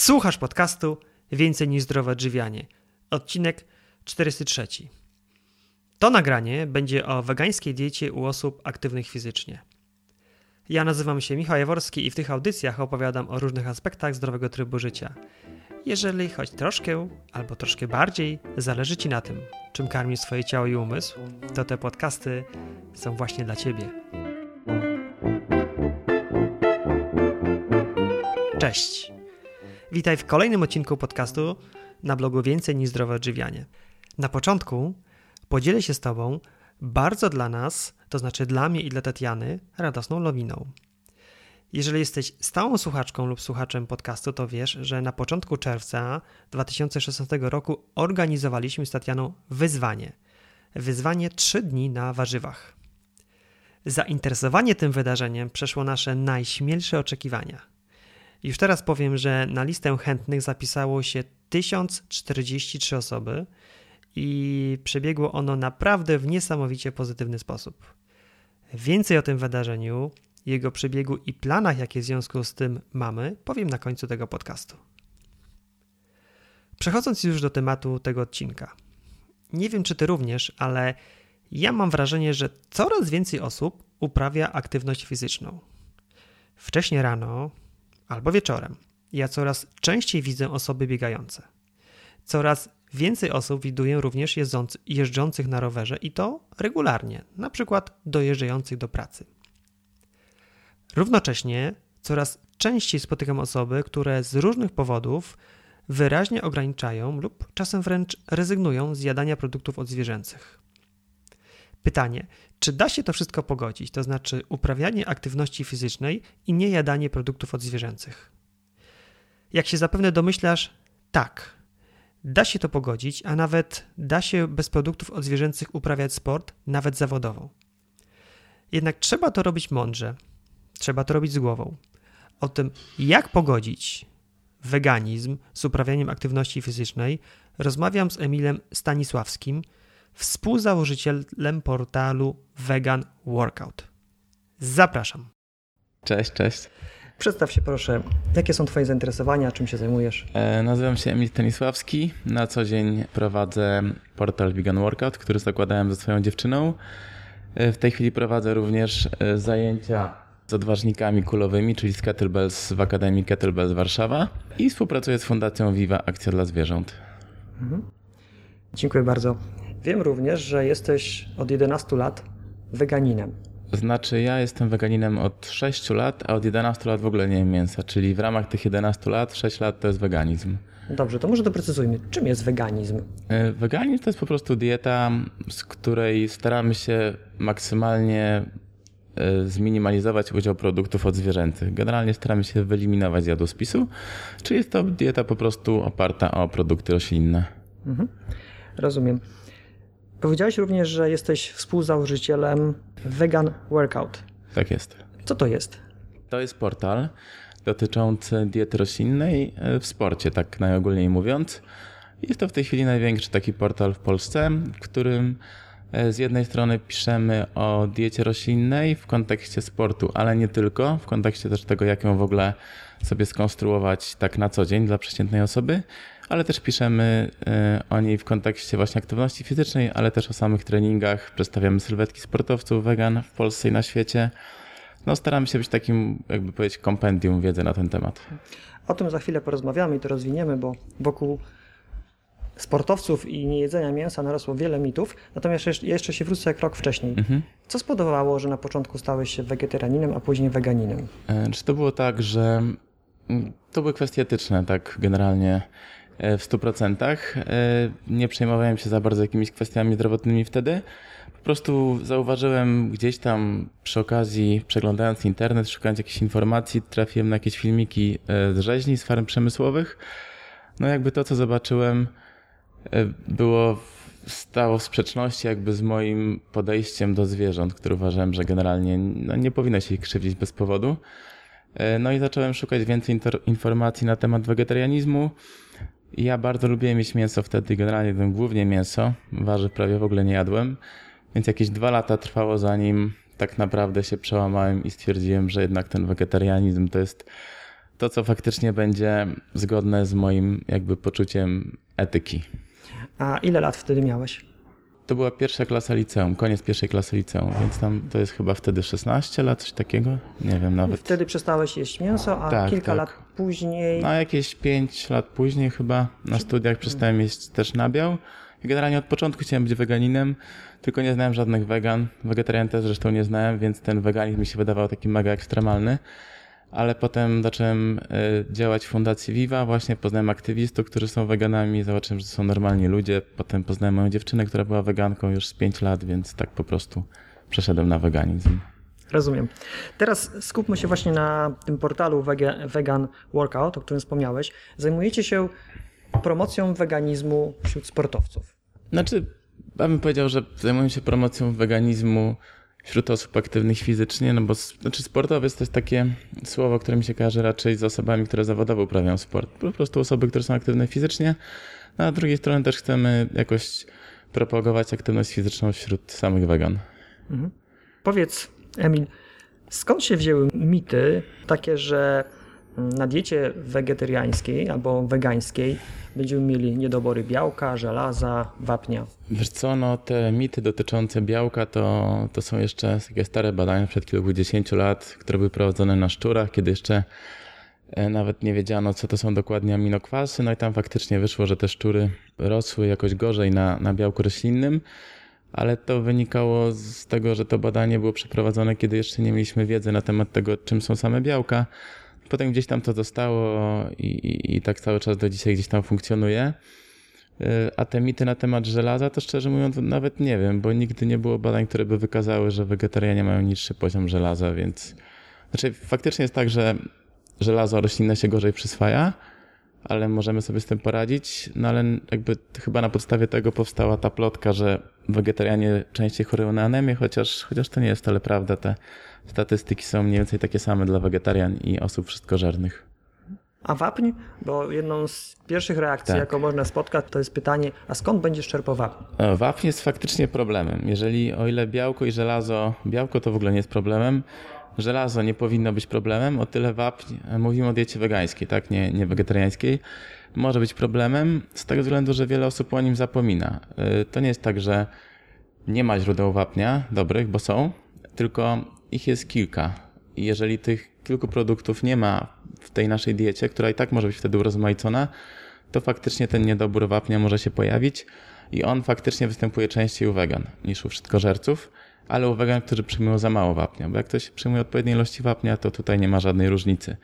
Słuchasz podcastu Więcej niż zdrowe odżywianie. Odcinek 403. To nagranie będzie o wegańskiej diecie u osób aktywnych fizycznie. Ja nazywam się Michał Jaworski i w tych audycjach opowiadam o różnych aspektach zdrowego trybu życia. Jeżeli choć troszkę albo troszkę bardziej zależy Ci na tym, czym karmisz swoje ciało i umysł, to te podcasty są właśnie dla Ciebie. Cześć! Witaj w kolejnym odcinku podcastu na blogu Więcej niż zdrowe odżywianie. Na początku podzielę się z Tobą bardzo dla nas, to znaczy dla mnie i dla Tatiany, radosną lowiną. Jeżeli jesteś stałą słuchaczką lub słuchaczem podcastu, to wiesz, że na początku czerwca 2016 roku organizowaliśmy z Tatianą wyzwanie. Wyzwanie 3 dni na warzywach. Zainteresowanie tym wydarzeniem przeszło nasze najśmielsze oczekiwania. Już teraz powiem, że na listę chętnych zapisało się 1043 osoby i przebiegło ono naprawdę w niesamowicie pozytywny sposób. Więcej o tym wydarzeniu, jego przebiegu i planach, jakie w związku z tym mamy, powiem na końcu tego podcastu. Przechodząc już do tematu tego odcinka. Nie wiem, czy ty również, ale ja mam wrażenie, że coraz więcej osób uprawia aktywność fizyczną. Wcześniej rano, albo wieczorem. Ja coraz częściej widzę osoby biegające. Coraz więcej osób widuję również jeżdżących na rowerze i to regularnie, na przykład dojeżdżających do pracy. Równocześnie coraz częściej spotykam osoby, które z różnych powodów wyraźnie ograniczają lub czasem wręcz rezygnują z jadania produktów odzwierzęcych. Pytanie, czy da się to wszystko pogodzić, to znaczy uprawianie aktywności fizycznej i nie jadanie produktów odzwierzęcych? Jak się zapewne domyślasz, tak. Da się to pogodzić, a nawet da się bez produktów odzwierzęcych uprawiać sport, nawet zawodowo. Jednak trzeba to robić mądrze, trzeba to robić z głową. O tym, jak pogodzić weganizm z uprawianiem aktywności fizycznej, rozmawiam z Emilem Stanisławskim, współzałożycielem portalu Vegan Workout. Zapraszam. Cześć, cześć. Przedstaw się proszę, jakie są Twoje zainteresowania, czym się zajmujesz? E, nazywam się Emil Stanisławski. Na co dzień prowadzę portal Vegan Workout, który zakładałem ze swoją dziewczyną. E, w tej chwili prowadzę również e, zajęcia z odważnikami kulowymi, czyli z kettlebells w Akademii Kettlebells Warszawa i współpracuję z Fundacją Viva Akcja dla Zwierząt. Mhm. Dziękuję bardzo. Wiem również, że jesteś od 11 lat weganinem. Znaczy, ja jestem weganinem od 6 lat, a od 11 lat w ogóle nie jem mięsa, czyli w ramach tych 11 lat 6 lat to jest weganizm. Dobrze, to może doprecyzujmy. Czym jest weganizm? E, weganizm to jest po prostu dieta, z której staramy się maksymalnie e, zminimalizować udział produktów odzwierzęcych. Generalnie staramy się wyeliminować z jadłospisu, czyli jest to dieta po prostu oparta o produkty roślinne. Mhm. Rozumiem. Powiedziałeś również, że jesteś współzałożycielem Vegan Workout. Tak jest. Co to jest? To jest portal dotyczący diety roślinnej e, w sporcie, tak najogólniej mówiąc. Jest to w tej chwili największy taki portal w Polsce, w którym e, z jednej strony piszemy o diecie roślinnej w kontekście sportu, ale nie tylko, w kontekście też tego, jak ją w ogóle sobie skonstruować tak na co dzień dla przeciętnej osoby, ale też piszemy e, o niej w kontekście właśnie aktywności fizycznej, ale też o samych treningach. Przedstawiamy sylwetki sportowców wegan w Polsce i na świecie. No, staramy się być takim, jakby powiedzieć, kompendium wiedzy na ten temat. O tym za chwilę porozmawiamy i to rozwiniemy, bo wokół sportowców i niejedzenia mięsa narosło wiele mitów. Natomiast jeszcze się wrócę krok wcześniej. Mhm. Co spowodowało, że na początku stałeś się wegetarianinem, a później weganinem? E, czy to było tak, że mm, to były kwestie etyczne, tak generalnie. E, w 100%. E, nie przejmowałem się za bardzo jakimiś kwestiami zdrowotnymi wtedy. Po prostu zauważyłem gdzieś tam przy okazji, przeglądając internet, szukając jakichś informacji, trafiłem na jakieś filmiki e, z rzeźni, z farm przemysłowych. No jakby to, co zobaczyłem, było stało w sprzeczności jakby z moim podejściem do zwierząt, które uważałem, że generalnie no, nie powinno się ich krzywdzić bez powodu. No i zacząłem szukać więcej informacji na temat wegetarianizmu. Ja bardzo lubiłem mieć mięso wtedy, generalnie jadłem głównie mięso, warzyw prawie w ogóle nie jadłem, więc jakieś dwa lata trwało zanim tak naprawdę się przełamałem i stwierdziłem, że jednak ten wegetarianizm to jest to, co faktycznie będzie zgodne z moim jakby poczuciem etyki. A ile lat wtedy miałeś? To była pierwsza klasa liceum, koniec pierwszej klasy liceum, więc tam to jest chyba wtedy 16 lat, coś takiego? Nie wiem nawet. Wtedy przestałeś jeść mięso, a Tak, kilka tak. lat później. No jakieś 5 lat później chyba na studiach przestałem jeść też nabiał. I Generalnie od początku chciałem być weganinem, tylko nie znałem żadnych wegan. Wegetarian też zresztą nie znałem, więc ten weganizm mi się wydawał taki mega ekstremalny. Ale potem zacząłem y, działać w Fundacji Viva, właśnie poznałem aktywistów, którzy są weganami, zobaczyłem, że to są normalni ludzie. Potem poznałem moją dziewczynę, która była weganką już z 5 lat, więc tak po prostu przeszedłem na weganizm. Rozumiem. Teraz skupmy się właśnie na tym portalu Vegan Workout, o którym wspomniałeś. Zajmujecie się promocją weganizmu wśród sportowców. Znaczy, ja bym powiedział, że zajmuję się promocją weganizmu wśród osób aktywnych fizycznie, no bo znaczy sportowiec to jest takie słowo, które mi się kojarzy raczej z osobami, które zawodowo uprawiają sport. Po prostu osoby, które są aktywne fizycznie, no a z drugiej strony też chcemy jakoś propagować aktywność fizyczną wśród samych wegan. Powiedz, Emil, skąd się wzięły mity takie, że na diecie wegetariańskiej albo wegańskiej będziemy mieli niedobory białka, żelaza, wapnia? Wiesz co, no te mity dotyczące białka to, to są jeszcze takie stare badania przed kilkudziesięciu lat, które były prowadzone na szczurach, kiedy jeszcze e, nawet nie wiedziano, co to są dokładnie aminokwasy. No i tam faktycznie wyszło, że te szczury rosły jakoś gorzej na, na białku roślinnym, ale to wynikało z tego, że to badanie było przeprowadzone, kiedy jeszcze nie mieliśmy wiedzy na temat tego, czym są same białka. Potem gdzieś tam to zostało i, i, i tak cały czas do dzisiaj gdzieś tam funkcjonuje. Y, A te mity na temat żelaza, to szczerze mówiąc, nawet nie wiem, bo nigdy nie było badań, które by wykazały, że wegetarianie mają niższy poziom żelaza, więc. Znaczy, faktycznie jest tak, że żelazo roślinne się gorzej przyswaja, ale możemy sobie z tym poradzić. No ale jakby chyba na podstawie tego powstała ta plotka, że wegetarianie częściej chorują na anemię, chociaż, chociaż to nie jest wcale prawda. Te statystyki są mniej więcej takie same dla wegetarian i osób wszystkożernych. A wapń? Bo jedną z pierwszych reakcji, Tak. jaką można spotkać, to jest pytanie, a skąd będziesz czerpał wapń? E, Wapń jest faktycznie problemem. Jeżeli o ile białko i żelazo, białko to w ogóle nie jest problemem, żelazo nie powinno być problemem, o tyle wapń, e, mówimy o diecie wegańskiej, tak, nie, nie wegetariańskiej, może być problemem z tego względu, że wiele osób o nim zapomina. E, To nie jest tak, że nie ma źródeł wapnia dobrych, bo są, tylko ich jest kilka. I jeżeli tych kilku produktów nie ma w tej naszej diecie, która i tak może być wtedy urozmaicona, to faktycznie ten niedobór wapnia może się pojawić i on faktycznie występuje częściej u wegan niż u wszystkożerców, ale u wegan, którzy przyjmują za mało wapnia, bo jak ktoś przyjmuje odpowiedniej ilości wapnia, to tutaj nie ma żadnej różnicy.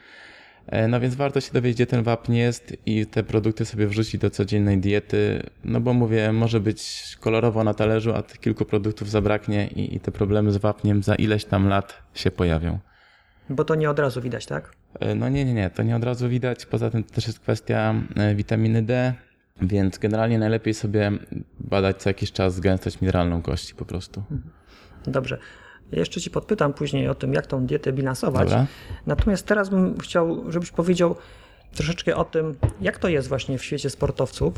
E, No więc warto się dowiedzieć, gdzie ten wapń jest i te produkty sobie wrzucić do codziennej diety, no bo mówię, może być kolorowo na talerzu, a tych kilku produktów zabraknie i, i te problemy z wapniem za ileś tam lat się pojawią. Bo to nie od razu widać, tak? E, No nie, nie, nie, to nie od razu widać. Poza tym to też jest kwestia e, witaminy D, więc generalnie najlepiej sobie badać co jakiś czas gęstość mineralną kości po prostu. Dobrze. Ja jeszcze Ci podpytam później o tym, jak tą dietę bilansować. Dobra. Natomiast teraz bym chciał, żebyś powiedział troszeczkę o tym, jak to jest właśnie w świecie sportowców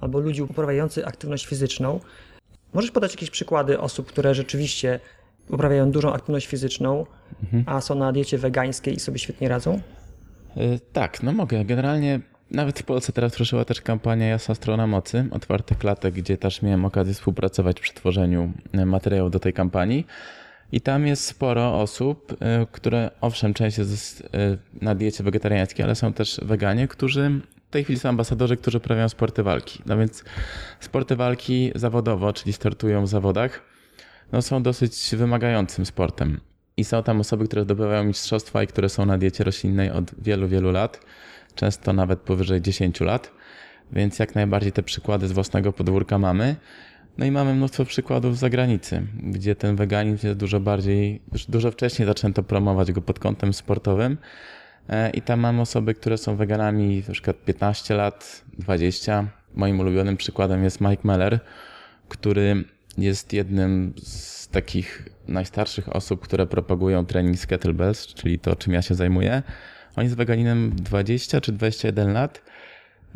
albo ludzi uprawiających aktywność fizyczną. Możesz podać jakieś przykłady osób, które rzeczywiście uprawiają dużą aktywność fizyczną, a są na diecie wegańskiej i sobie świetnie radzą? E, Tak, no mogę. Generalnie nawet w Polsce teraz ruszyła też kampania Jasna Strona Mocy, otwartych klatek, gdzie też miałem okazję współpracować przy tworzeniu e, materiałów do tej kampanii. I tam jest sporo osób, e, które owszem, część jest e, na diecie wegetariańskiej, ale są też weganie, którzy w tej chwili są ambasadorzy, którzy uprawiają sporty walki. No więc sporty walki zawodowo, czyli startują w zawodach, no są dosyć wymagającym sportem. I są tam osoby, które zdobywają mistrzostwa i które są na diecie roślinnej od wielu, wielu lat, często nawet powyżej 10 lat, więc jak najbardziej te przykłady z własnego podwórka mamy. No i mamy mnóstwo przykładów z zagranicy, gdzie ten weganizm jest dużo bardziej, już dużo wcześniej zaczęto promować go pod kątem sportowym. E, I tam mam osoby, które są weganami na przykład 15 lat, 20. Moim ulubionym przykładem jest Mike Meller, który jest jednym z takich najstarszych osób, które propagują trening z kettlebells, czyli to, czym ja się zajmuję. On jest weganinem 20 czy 21 lat.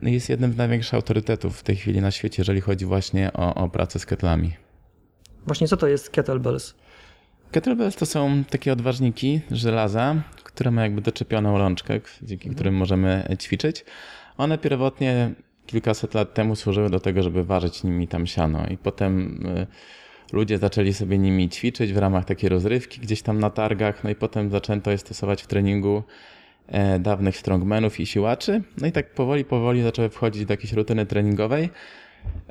Jest jednym z największych autorytetów w tej chwili na świecie, jeżeli chodzi właśnie o, o pracę z ketlami. Właśnie co to jest kettlebells? Kettlebells to są takie odważniki żelaza, które ma jakby doczepioną rączkę, dzięki mhm. którym możemy ćwiczyć. One pierwotnie kilkaset lat temu służyły do tego, żeby ważyć nimi tam siano i potem y, ludzie zaczęli sobie nimi ćwiczyć w ramach takiej rozrywki gdzieś tam na targach, no i potem zaczęto je stosować w treningu dawnych strongmenów i siłaczy. No i tak powoli, powoli zaczęły wchodzić do jakiejś rutyny treningowej.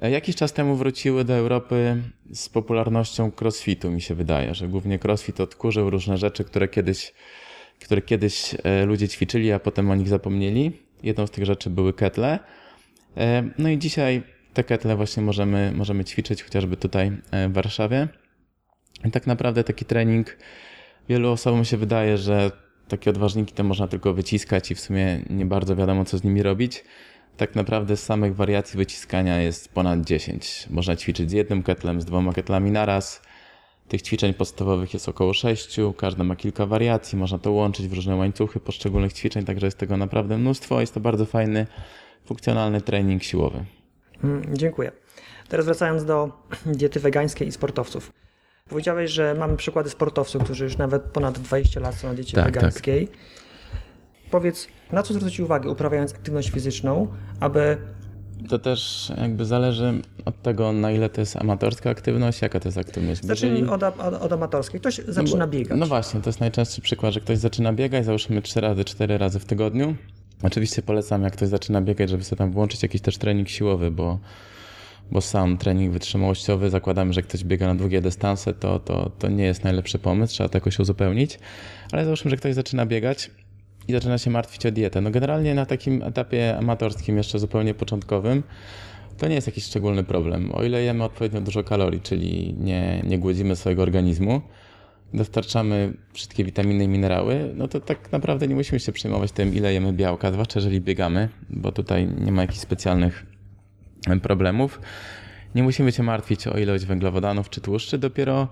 E, jakiś czas temu wróciły do Europy z popularnością crossfitu, mi się wydaje, że głównie crossfit odkurzył różne rzeczy, które kiedyś, które kiedyś e, ludzie ćwiczyli, a potem o nich zapomnieli. Jedną z tych rzeczy były ketle. No i dzisiaj te ketle właśnie możemy, możemy ćwiczyć chociażby tutaj w Warszawie. I tak naprawdę taki trening wielu osobom się wydaje, że takie odważniki to można tylko wyciskać i w sumie nie bardzo wiadomo, co z nimi robić. Tak naprawdę z samych wariacji wyciskania jest ponad 10. Można ćwiczyć z jednym ketlem, z dwoma ketlami naraz. Tych ćwiczeń podstawowych jest około 6, każda ma kilka wariacji, można to łączyć w różne łańcuchy poszczególnych ćwiczeń, także jest tego naprawdę mnóstwo. Jest to bardzo fajny, funkcjonalny trening siłowy. Mm, dziękuję. Teraz wracając do diety wegańskiej i sportowców. Powiedziałeś, że mamy przykłady sportowców, którzy już nawet ponad 20 lat są na diecie tak, tak. wegańskiej. Tak. Powiedz, na co zwrócić uwagę, uprawiając aktywność fizyczną, aby. To też jakby zależy od tego, na ile to jest amatorska aktywność, jaka to jest aktywność. Zacznijmy Jeżeli... od, od, od, amatorskiej. Ktoś zaczyna no, biegać. No właśnie, to jest najczęstszy przykład, że ktoś zaczyna biegać, załóżmy 3 razy, 4 razy w tygodniu. Oczywiście polecam, jak ktoś zaczyna biegać, żeby sobie tam włączyć jakiś też trening siłowy, bo bo sam trening wytrzymałościowy, zakładamy, że ktoś biega na długie dystanse, to, to, to nie jest najlepszy pomysł, trzeba to jakoś uzupełnić. Ale załóżmy, że ktoś zaczyna biegać i zaczyna się martwić o dietę. No generalnie na takim etapie amatorskim, jeszcze zupełnie początkowym, to nie jest jakiś szczególny problem. O ile jemy odpowiednio dużo kalorii, czyli nie, nie głodzimy swojego organizmu, dostarczamy wszystkie witaminy i minerały, no to tak naprawdę nie musimy się przejmować tym, ile jemy białka, zwłaszcza jeżeli biegamy, bo tutaj nie ma jakichś specjalnych problemów. Nie musimy się martwić o ilość węglowodanów czy tłuszczy, dopiero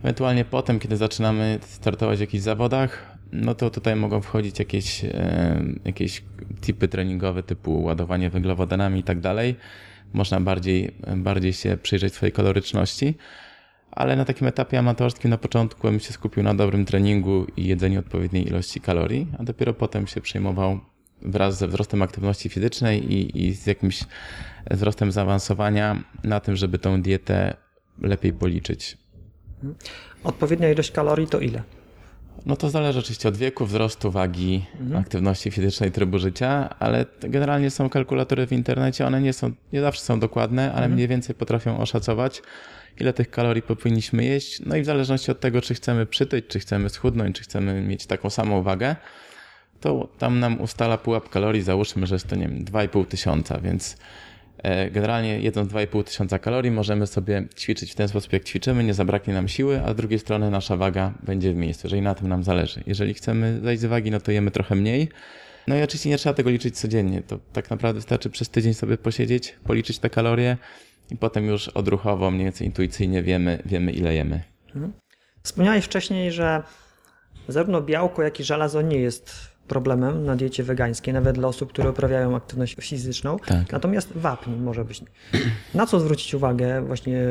ewentualnie potem, kiedy zaczynamy startować w jakichś zawodach, no to tutaj mogą wchodzić jakieś, e, jakieś typy treningowe typu ładowanie węglowodanami i tak dalej. Można bardziej, bardziej się przyjrzeć swojej kaloryczności, ale na takim etapie amatorskim na początku bym się skupił na dobrym treningu i jedzeniu odpowiedniej ilości kalorii, a dopiero potem się przejmował wraz ze wzrostem aktywności fizycznej i, i z jakimś wzrostem zaawansowania na tym, żeby tą dietę lepiej policzyć. Odpowiednia ilość kalorii to ile? No to zależy oczywiście od wieku, wzrostu, wagi, mhm. aktywności fizycznej, trybu życia, ale generalnie są kalkulatory w internecie, one nie są, nie zawsze są dokładne, ale mhm. mniej więcej potrafią oszacować, ile tych kalorii powinniśmy jeść. No i w zależności od tego, czy chcemy przytyć, czy chcemy schudnąć, czy chcemy mieć taką samą wagę, to tam nam ustala pułap kalorii, załóżmy, że jest to, nie wiem, 2,5 tysiąca, więc e, generalnie jedząc 2,5 tysiąca kalorii możemy sobie ćwiczyć w ten sposób, jak ćwiczymy, nie zabraknie nam siły, a z drugiej strony nasza waga będzie w miejscu, jeżeli na tym nam zależy. Jeżeli chcemy zejść z wagi, no to jemy trochę mniej. No i oczywiście nie trzeba tego liczyć codziennie, to tak naprawdę wystarczy przez tydzień sobie posiedzieć, policzyć te kalorie i potem już odruchowo, mniej więcej intuicyjnie wiemy, wiemy ile jemy. Mhm. Wspomniałeś wcześniej, że zarówno białko, jak i żelazo nie jest problemem na diecie wegańskiej, nawet dla osób, które uprawiają aktywność fizyczną. Tak. Natomiast wapń może być. Na co zwrócić uwagę właśnie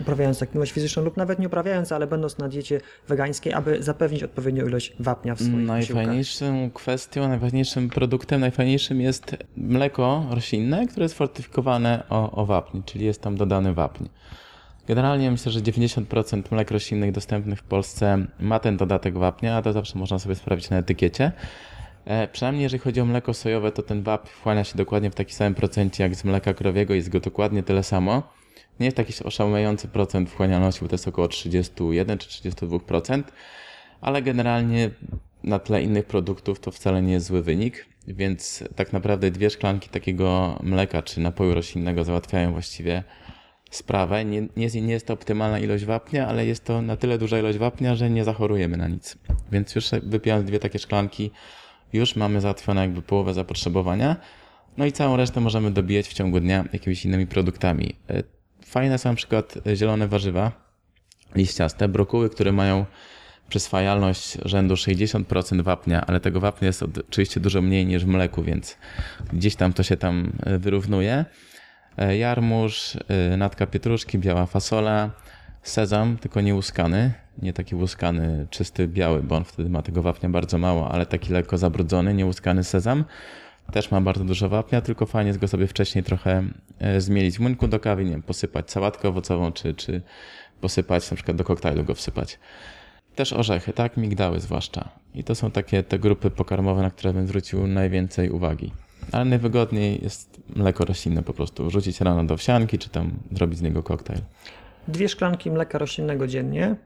uprawiając aktywność fizyczną lub nawet nie uprawiając, ale będąc na diecie wegańskiej, aby zapewnić odpowiednią ilość wapnia w swoim Najfajniejszą posiłkach. kwestią, najfajniejszym produktem, najfajniejszym jest mleko roślinne, które jest fortyfikowane o, o wapń, czyli jest tam dodany wapń. Generalnie myślę, że 90% mlek roślinnych dostępnych w Polsce ma ten dodatek wapnia, a to zawsze można sobie sprawdzić na etykiecie. E, przynajmniej jeżeli chodzi o mleko sojowe, to ten wap wchłania się dokładnie w takim samym procencie jak z mleka krowiego, jest go dokładnie tyle samo. Nie jest jakiś oszałamiający procent wchłanialności, bo to jest około 31 czy 32%, ale generalnie na tle innych produktów to wcale nie jest zły wynik, więc tak naprawdę dwie szklanki takiego mleka czy napoju roślinnego załatwiają właściwie sprawę. Nie, nie, nie jest to optymalna ilość wapnia, ale jest to na tyle duża ilość wapnia, że nie zachorujemy na nic. Więc już wypijając dwie takie szklanki, już mamy załatwione jakby połowę zapotrzebowania. No i całą resztę możemy dobijać w ciągu dnia jakimiś innymi produktami. E, fajne są na przykład zielone warzywa, liściaste, brokuły, które mają przyswajalność rzędu 60% wapnia, ale tego wapnia jest oczywiście dużo mniej niż w mleku, więc gdzieś tam to się tam e, wyrównuje. E, jarmuż, natka pietruszki, biała fasola, sezam, tylko nie łuskany, nie taki łuskany, czysty, biały, bo on wtedy ma tego wapnia bardzo mało, ale taki lekko zabrudzony, niełuskany sezam. Też ma bardzo dużo wapnia, tylko fajnie jest go sobie wcześniej trochę e, zmielić. W młynku do kawy, nie wiem, posypać sałatkę owocową, czy, czy posypać, na przykład do koktajlu go wsypać. Też orzechy, tak? Migdały zwłaszcza. I to są takie te grupy pokarmowe, na które bym zwrócił najwięcej uwagi. Ale najwygodniej jest mleko roślinne po prostu. Rzucić rano do wsianki, czy tam zrobić z niego koktajl. Dwie szklanki mleka roślinnego dziennie.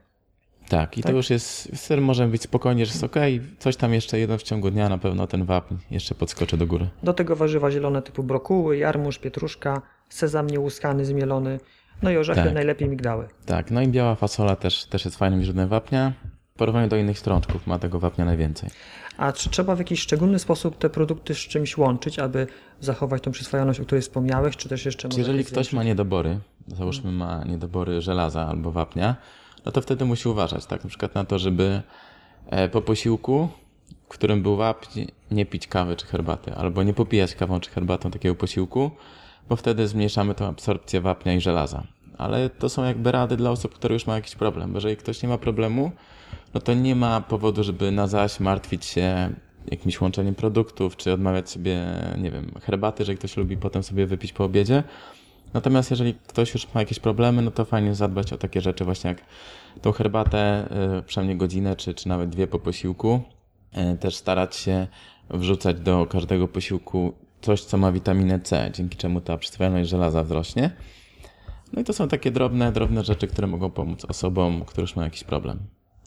Tak, i tak? to już jest, wtedy możemy być spokojni, że jest ok, coś tam jeszcze jedno w ciągu dnia, na pewno ten wapń jeszcze podskoczy do góry. Do tego warzywa zielone typu brokuły, jarmuż, pietruszka, sezam niełuskany, zmielony, no i orzechy, tak. najlepiej migdały. Tak, no i biała fasola też, też jest fajnym źródłem wapnia. W porównaniu do innych strączków ma tego wapnia najwięcej. A czy trzeba w jakiś szczególny sposób te produkty z czymś łączyć, aby zachować tą przyswajalność, o której wspomniałeś, czy też jeszcze... Czy jeżeli ktoś ma niedobory, załóżmy ma niedobory żelaza albo wapnia, no to wtedy musi uważać, tak? Na przykład na to, żeby e, po posiłku, w którym był wapń, nie pić kawy czy herbaty, albo nie popijać kawą czy herbatą takiego posiłku, bo wtedy zmniejszamy tą absorpcję wapnia i żelaza. Ale to są jakby rady dla osób, które już mają jakiś problem. Bo jeżeli ktoś nie ma problemu, no to nie ma powodu, żeby na zaś martwić się jakimś łączeniem produktów, czy odmawiać sobie, nie wiem, herbaty, że ktoś lubi potem sobie wypić po obiedzie. Natomiast jeżeli ktoś już ma jakieś problemy, no to fajnie zadbać o takie rzeczy właśnie jak tą herbatę, y, przynajmniej godzinę, czy, czy nawet dwie po posiłku. Y, też starać się wrzucać do każdego posiłku coś, co ma witaminę C, dzięki czemu ta przyswajalność żelaza wzrośnie. No i to są takie drobne, drobne rzeczy, które mogą pomóc osobom, które już mają jakiś problem.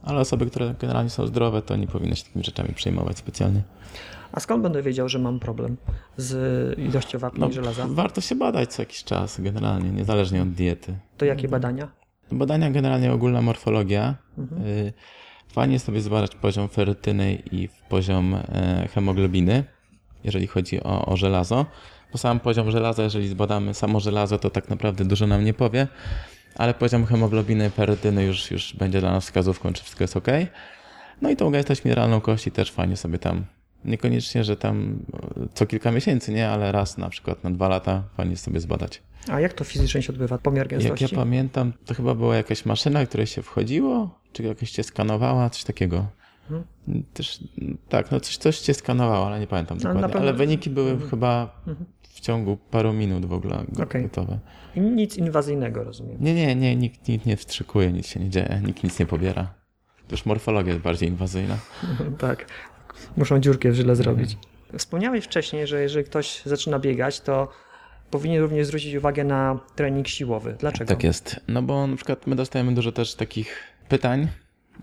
Ale osoby, które generalnie są zdrowe, to nie powinny się takimi rzeczami przejmować specjalnie. A skąd będę wiedział, że mam problem z ilością wapnia no, i żelaza? Warto się badać co jakiś czas, generalnie, niezależnie od diety. To jakie badania? Badania generalnie ogólna morfologia. Mhm. Y, fajnie sobie zbadać poziom ferytyny i poziom e, hemoglobiny, jeżeli chodzi o, o żelazo. Bo sam poziom żelaza, jeżeli zbadamy samo żelazo, to tak naprawdę dużo nam nie powie, ale poziom hemoglobiny ferytyny już, już będzie dla nas wskazówką, czy wszystko jest ok. No i tą gęstość mineralną kości też fajnie sobie tam Niekoniecznie, że tam co kilka miesięcy, nie, ale raz na przykład na dwa lata fajnie sobie zbadać. A jak to fizycznie się odbywa? Pomiar gęstości? Jak ja pamiętam, to chyba była jakaś maszyna, której się wchodziło, czy jakaś cię skanowała, coś takiego. Hmm. Też, tak, no coś, coś cię skanowało, ale nie pamiętam no, dokładnie. Ale wyniki były hmm. chyba hmm. w ciągu paru minut w ogóle okay. gotowe. I nic inwazyjnego, rozumiem? Nie, nie, nie, nikt, nikt nie wstrzykuje, nic się nie dzieje, nikt nic nie pobiera. Już morfologia jest bardziej inwazyjna. tak. Muszą dziurkę w żyle zrobić. Wspomniałeś wcześniej, że jeżeli ktoś zaczyna biegać, to powinien również zwrócić uwagę na trening siłowy. Dlaczego? Tak jest. No bo na przykład my dostajemy dużo też takich pytań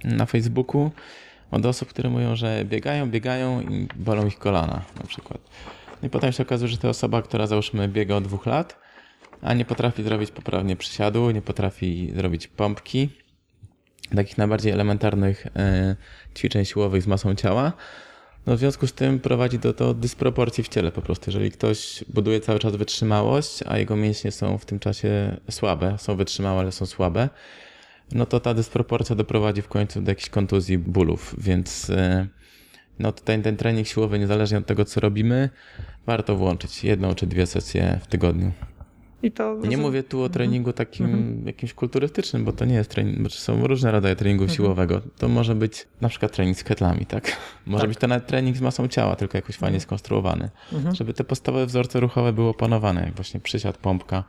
na Facebooku od osób, które mówią, że biegają, biegają i bolą ich kolana na przykład. I potem się okazuje, że to osoba, która załóżmy biega od dwóch lat, a nie potrafi zrobić poprawnie przysiadu, nie potrafi zrobić pompki, takich najbardziej elementarnych e, ćwiczeń siłowych z masą ciała, no w związku z tym prowadzi do, do dysproporcji w ciele po prostu. Jeżeli ktoś buduje cały czas wytrzymałość, a jego mięśnie są w tym czasie słabe, są wytrzymałe, ale są słabe, no to ta dysproporcja doprowadzi w końcu do jakichś kontuzji, bólów, więc e, no tutaj ten trening siłowy, niezależnie od tego, co robimy, warto włączyć jedną czy dwie sesje w tygodniu. I to nie mówię tu o treningu takim mhm. jakimś kulturystycznym, bo to nie jest trening, bo są różne rodzaje treningu mhm. siłowego. To może być na przykład trening z ketlami, tak? Może tak. być to nawet trening z masą ciała, tylko jakoś fajnie mhm. skonstruowany. Mhm. Żeby te podstawowe wzorce ruchowe były opanowane, jak właśnie przysiad, pompka,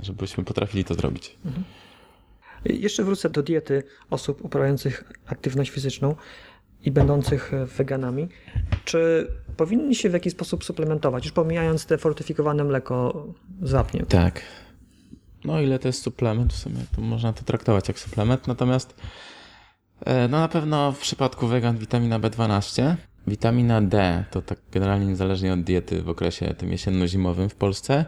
żebyśmy potrafili to zrobić. Mhm. Jeszcze wrócę do diety osób uprawiających aktywność fizyczną i będących weganami. Czy powinni się w jakiś sposób suplementować, już pomijając te fortyfikowane mleko z wapniem. Tak. No ile to jest suplement, w sumie to można to traktować jak suplement, natomiast e, no na pewno w przypadku wegan witamina B12, witamina D to tak generalnie niezależnie od diety w okresie tym jesienno-zimowym w Polsce,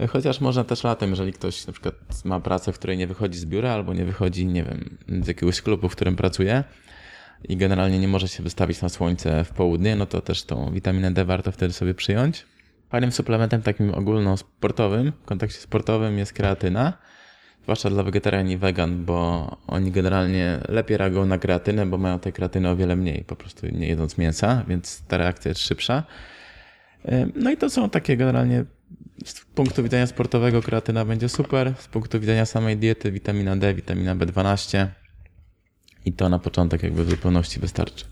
e, Chociaż można też latem, jeżeli ktoś na przykład ma pracę, w której nie wychodzi z biura albo nie wychodzi, nie wiem, z jakiegoś klubu, w którym pracuje, i generalnie nie może się wystawić na słońce w południe, no to też tą witaminę D warto wtedy sobie przyjąć. Fajnym suplementem takim ogólnosportowym, w kontekście sportowym jest kreatyna, zwłaszcza dla wegetarian i wegan, bo oni generalnie lepiej reagują na kreatynę, bo mają tej kreatyny o wiele mniej, po prostu nie jedząc mięsa, więc ta reakcja jest szybsza. No i to są takie generalnie punktu widzenia sportowego kreatyna będzie super, z punktu widzenia samej diety witamina D, witamina B12 i to na początek jakby w zupełności wystarczy.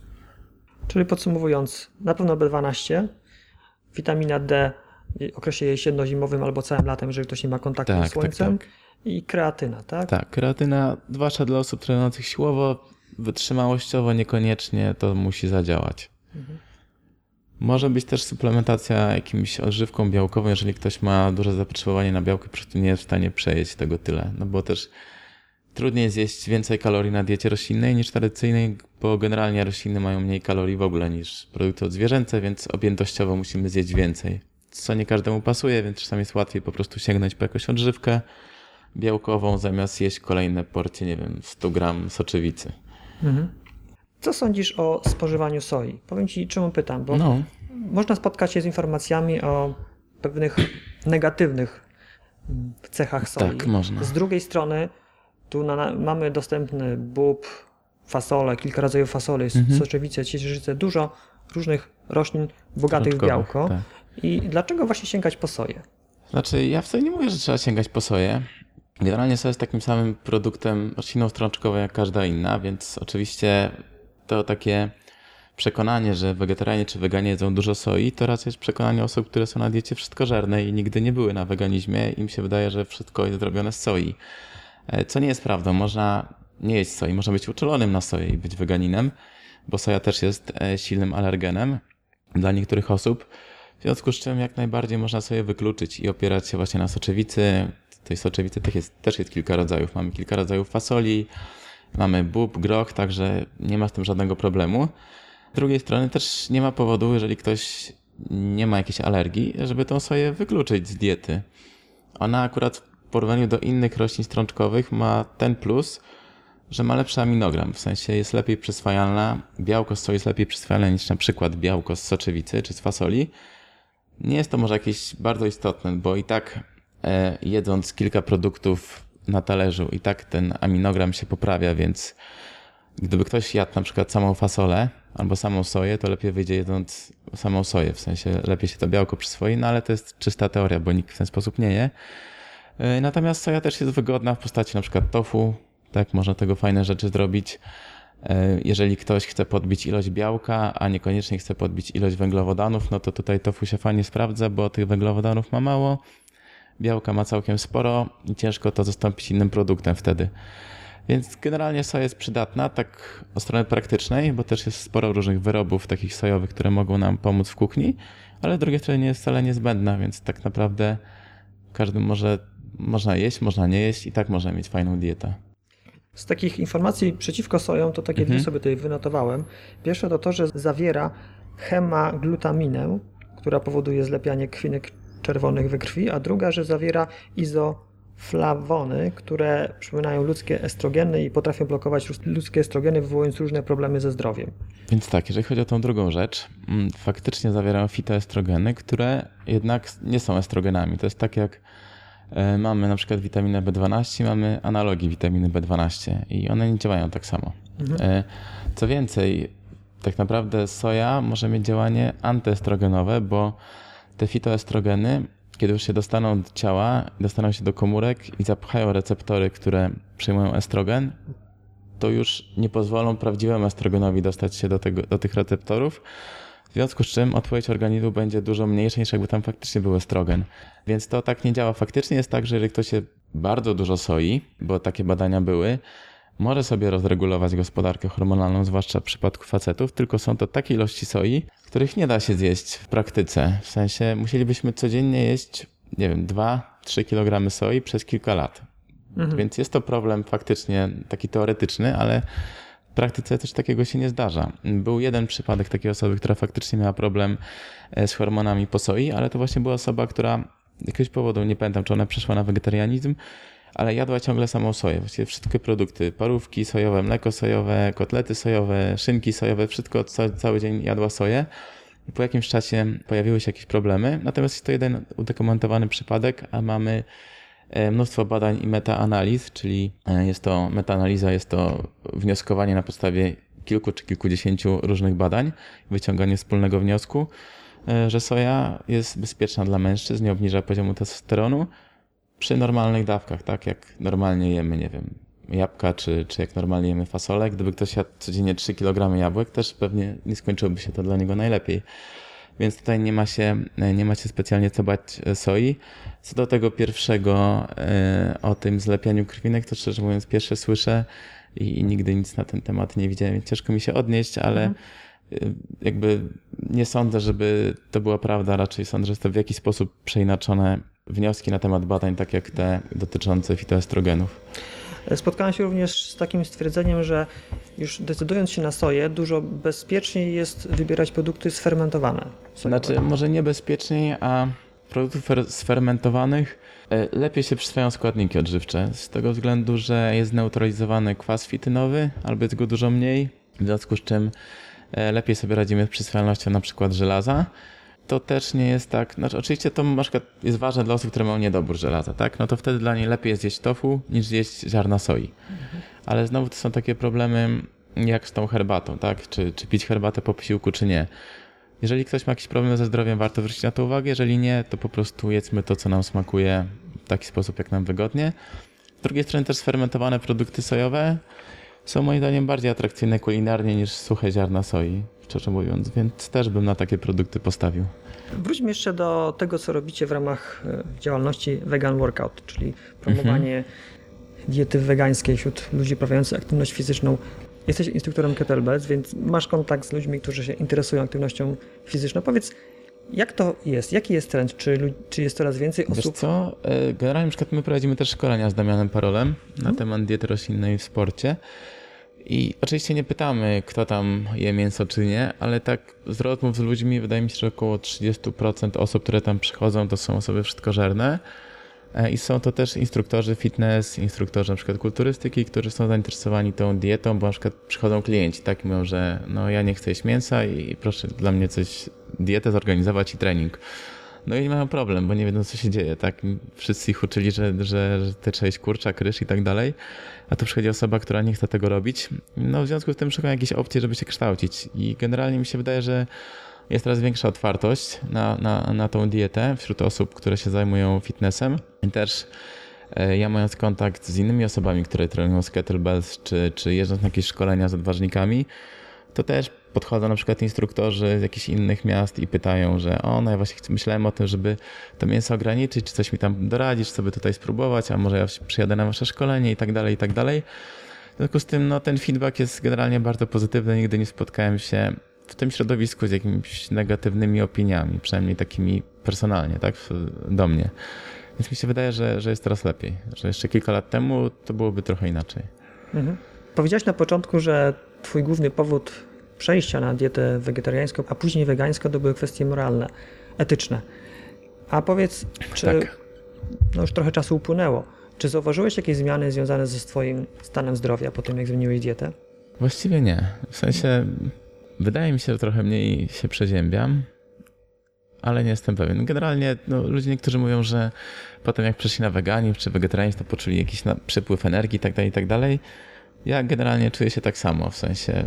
Czyli podsumowując, na pewno B12, witamina D okresie jesienno-zimowym albo całym latem, jeżeli ktoś nie ma kontaktu Tak, z tak, słońcem tak. i kreatyna, tak? Tak, kreatyna, zwłaszcza dla osób trenujących siłowo, wytrzymałościowo niekoniecznie to musi zadziałać. Może być też suplementacja jakimś odżywką białkową, jeżeli ktoś ma duże zapotrzebowanie na białko, po prostu nie jest w stanie przejeść tego tyle. No bo też trudniej zjeść więcej kalorii na diecie roślinnej niż tradycyjnej, bo generalnie rośliny mają mniej kalorii w ogóle niż produkty odzwierzęce, więc objętościowo musimy zjeść więcej. Co nie każdemu pasuje, więc czasami jest łatwiej po prostu sięgnąć po jakąś odżywkę białkową, zamiast jeść kolejne porcje, nie wiem, 100 gram soczewicy. Mhm. Co sądzisz o spożywaniu soi? Powiem Ci, czemu pytam, bo No, można spotkać się z informacjami o pewnych negatywnych mm, cechach soi. Tak, można. Z drugiej strony, tu na, mamy dostępny bób, fasole, kilka rodzajów fasoli, Mhm. soczewice, ciecierzyce, dużo różnych roślin bogatych w białko. tak. I dlaczego właśnie sięgać po soję? Znaczy, ja wcale nie mówię, że trzeba sięgać po soję. Generalnie soja jest takim samym produktem rośliną strączkową jak każda inna, więc oczywiście to takie przekonanie, że wegetarianie czy weganie jedzą dużo soi, to raczej jest przekonanie osób, które są na diecie wszystkożerne i nigdy nie były na weganizmie. Im się wydaje, że wszystko jest zrobione z soi. E, Co nie jest prawdą. Można nie jeść soi, można być uczulonym na soję i być weganinem, bo soja też jest e, silnym alergenem dla niektórych osób. W związku z czym jak najbardziej można sobie wykluczyć i opierać się właśnie na soczewicy. Tej soczewicy też jest, też jest kilka rodzajów. Mamy kilka rodzajów fasoli, mamy bób, groch, także nie ma z tym żadnego problemu. Z drugiej strony też nie ma powodu, jeżeli ktoś nie ma jakiejś alergii, żeby tą soję wykluczyć z diety. Ona akurat porównaniu do innych roślin strączkowych ma ten plus, że ma lepszy aminogram, w sensie jest lepiej przyswajalna, białko z soi jest lepiej przyswajalne niż na przykład białko z soczewicy czy z fasoli. Nie jest to może jakieś bardzo istotne, bo i tak e, jedząc kilka produktów na talerzu, i tak ten aminogram się poprawia, więc gdyby ktoś jadł na przykład samą fasolę albo samą soję, to lepiej wyjdzie jedząc samą soję, w sensie lepiej się to białko przyswoi, no ale to jest czysta teoria, bo nikt w ten sposób nie je. E, Natomiast soja też jest wygodna w postaci na przykład tofu, tak, można tego fajne rzeczy zrobić. E, Jeżeli ktoś chce podbić ilość białka, a niekoniecznie chce podbić ilość węglowodanów, no to tutaj tofu się fajnie sprawdza, bo tych węglowodanów ma mało, białka ma całkiem sporo i ciężko to zastąpić innym produktem wtedy. Więc generalnie soja jest przydatna, tak od strony praktycznej, bo też jest sporo różnych wyrobów takich sojowych, które mogą nam pomóc w kuchni, ale z drugiej strony nie jest wcale niezbędna, więc tak naprawdę każdy może, można jeść, można nie jeść i tak można mieć fajną dietę. Z takich informacji przeciwko sojom, to takie Mhm. dwie sobie tutaj wynotowałem. Pierwsze to to, że zawiera hemaglutaminę, która powoduje zlepianie krwinek czerwonych we krwi, a druga, że zawiera izoflawony, które przypominają ludzkie estrogeny i potrafią blokować ludzkie estrogeny, wywołując różne problemy ze zdrowiem. Więc tak, jeżeli chodzi o tą drugą rzecz, mm, faktycznie zawierają fitoestrogeny, które jednak nie są estrogenami. To jest tak jak mamy na przykład witaminę B12, mamy analogii witaminy B12 i one nie działają tak samo. E, Co więcej, tak naprawdę soja może mieć działanie antyestrogenowe, bo te fitoestrogeny, kiedy już się dostaną do ciała, dostaną się do komórek i zapchają receptory, które przyjmują estrogen, to już nie pozwolą prawdziwemu estrogenowi dostać się do, tego, do tych receptorów. W związku z czym odpowiedź organizmu będzie dużo mniejsza niż jakby tam faktycznie był estrogen. Więc to tak nie działa. Faktycznie jest tak, że jeżeli ktoś je bardzo dużo soi, bo takie badania były, może sobie rozregulować gospodarkę hormonalną, zwłaszcza w przypadku facetów, tylko są to takie ilości soi, których nie da się zjeść w praktyce. W sensie musielibyśmy codziennie jeść, nie wiem, 2-3 kg soi przez kilka lat. Więc jest to problem faktycznie taki teoretyczny, ale w praktyce coś takiego się nie zdarza. Był jeden przypadek takiej osoby, która faktycznie miała problem e, z hormonami po soi, ale to właśnie była osoba, która z jakiegoś powodu, nie pamiętam, czy ona przeszła na wegetarianizm, ale jadła ciągle samą soję. Właściwie wszystkie produkty, parówki sojowe, mleko sojowe, kotlety sojowe, szynki sojowe, wszystko ca- cały dzień jadła soję. Po jakimś czasie pojawiły się jakieś problemy, natomiast jest to jeden udokumentowany przypadek, a mamy mnóstwo badań i metaanaliz, czyli e, jest to metaanaliza, jest to wnioskowanie na podstawie kilku czy kilkudziesięciu różnych badań, wyciąganie wspólnego wniosku. e, że soja jest bezpieczna dla mężczyzn, nie obniża poziomu testosteronu przy normalnych dawkach, tak jak normalnie jemy, nie wiem, jabłka, czy, czy jak normalnie jemy fasolę. Gdyby ktoś jadł codziennie 3 kg jabłek, też pewnie nie skończyłoby się to dla niego najlepiej. Więc tutaj nie ma się, nie ma się specjalnie co bać e, soi. Co do tego pierwszego, e, o tym zlepianiu krwinek, to szczerze mówiąc pierwsze słyszę i, i nigdy nic na ten temat nie widziałem, więc ciężko mi się odnieść, ale mhm. E, jakby nie sądzę, żeby to była prawda, raczej sądzę, że jest to w jakiś sposób przeinaczone wnioski na temat badań, tak jak te dotyczące fitoestrogenów. Spotkałem się również z takim stwierdzeniem, że już decydując się na soję, dużo bezpieczniej jest wybierać produkty sfermentowane. Znaczy, może nie bezpieczniej, a produktów sfermentowanych e, lepiej się przyswajają składniki odżywcze, z tego względu, że jest neutralizowany kwas fitynowy, albo jest go dużo mniej, w związku z czym e, lepiej sobie radzimy z przyswajalnością na przykład żelaza to też nie jest tak. Znaczy, oczywiście to na przykład jest ważne dla osób, które mają niedobór żelaza, tak? No to wtedy dla niej lepiej jest zjeść tofu niż zjeść ziarna soi. Mhm. Ale znowu to są takie problemy jak z tą herbatą, tak? Czy, czy pić herbatę po posiłku, czy nie. Jeżeli ktoś ma jakiś problem ze zdrowiem, warto zwrócić na to uwagę. Jeżeli nie, to po prostu jedzmy to, co nam smakuje w taki sposób, jak nam wygodnie. Z drugiej strony też sfermentowane produkty sojowe są moim zdaniem bardziej atrakcyjne kulinarnie niż suche ziarna soi szczerze mówiąc, więc też bym na takie produkty postawił. Wróćmy jeszcze do tego, co robicie w ramach e, działalności Vegan Workout, czyli promowanie mhm. diety wegańskiej wśród ludzi uprawiających aktywność fizyczną. Jesteś instruktorem kettlebells, więc masz kontakt z ludźmi, którzy się interesują aktywnością fizyczną. Powiedz, jak to jest? Jaki jest trend? Czy, czy jest coraz więcej osób? Wiesz co? E, generalnie na przykład my prowadzimy też szkolenia z Damianem Parolem na mhm. temat diety roślinnej w sporcie. I oczywiście nie pytamy, kto tam je mięso czy nie, ale tak z rozmów z ludźmi wydaje mi się, że około 30% osób, które tam przychodzą, to są osoby wszystkożerne. E, I są to też instruktorzy fitness, instruktorzy przykład kulturystyki, którzy są zainteresowani tą dietą, bo przykład przychodzą klienci, tak, mówią, że no ja nie chcę jeść mięsa i proszę dla mnie coś, dietę zorganizować i trening. No i mają problem, bo nie wiedzą, co się dzieje, tak? Wszyscy ich uczyli, że, że, że te trzeba kurczak, ryż i tak dalej, a tu przychodzi osoba, która nie chce tego robić. No w związku z tym szukają jakieś opcje, żeby się kształcić i generalnie mi się wydaje, że jest coraz większa otwartość na, na, na tą dietę wśród osób, które się zajmują fitnessem. I też e, ja mając kontakt z innymi osobami, które trenują z kettlebells, czy, czy jeżdżąc na jakieś szkolenia z odważnikami, to też podchodzą na przykład instruktorzy z jakichś innych miast i pytają, że o, no ja właśnie myślałem o tym, żeby to mięso ograniczyć, czy coś mi tam doradzisz, sobie tutaj spróbować, a może ja przyjadę na wasze szkolenie i tak dalej, i tak dalej. W związku z tym no, ten feedback jest generalnie bardzo pozytywny. Nigdy nie spotkałem się w tym środowisku z jakimiś negatywnymi opiniami, przynajmniej takimi personalnie, tak, do mnie. Więc mi się wydaje, że, że jest teraz lepiej, że jeszcze kilka lat temu to byłoby trochę inaczej. Mhm. Powiedziałeś na początku, że twój główny powód przejścia na dietę wegetariańską, a później wegańską, to były kwestie moralne, etyczne. A powiedz, czy tak. no już trochę czasu upłynęło, czy zauważyłeś jakieś zmiany związane ze swoim stanem zdrowia po tym, jak zmieniłeś dietę? Właściwie nie. W sensie wydaje mi się, że trochę mniej się przeziębiam, ale nie jestem pewien. Generalnie no, ludzie niektórzy mówią, że potem jak przeszli na weganizm czy wegetarianizm, to poczuli jakiś przypływ energii itd., tak itd. Ja generalnie czuję się tak samo, w sensie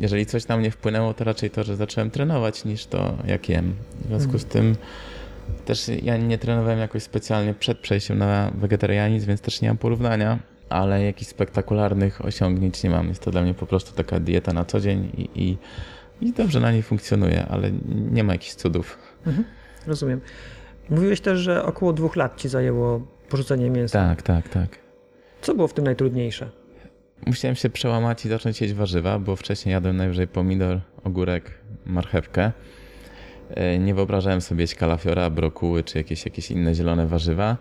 jeżeli coś na mnie wpłynęło, to raczej to, że zacząłem trenować niż to, jak jem. W związku z tym też ja nie trenowałem jakoś specjalnie przed przejściem na wegetarianizm, więc też nie mam porównania, ale jakichś spektakularnych osiągnięć nie mam. Jest to dla mnie po prostu taka dieta na co dzień i, i, i dobrze na niej funkcjonuje, ale nie ma jakichś cudów. Mhm, rozumiem. Mówiłeś też, że około dwóch lat ci zajęło porzucenie mięsa. Tak, tak, tak. Co było w tym najtrudniejsze? Musiałem się przełamać i zacząć jeść warzywa, bo wcześniej jadłem najwyżej pomidor, ogórek, marchewkę. E, nie wyobrażałem sobie jeść kalafiora, brokuły czy jakieś, jakieś inne zielone warzywa.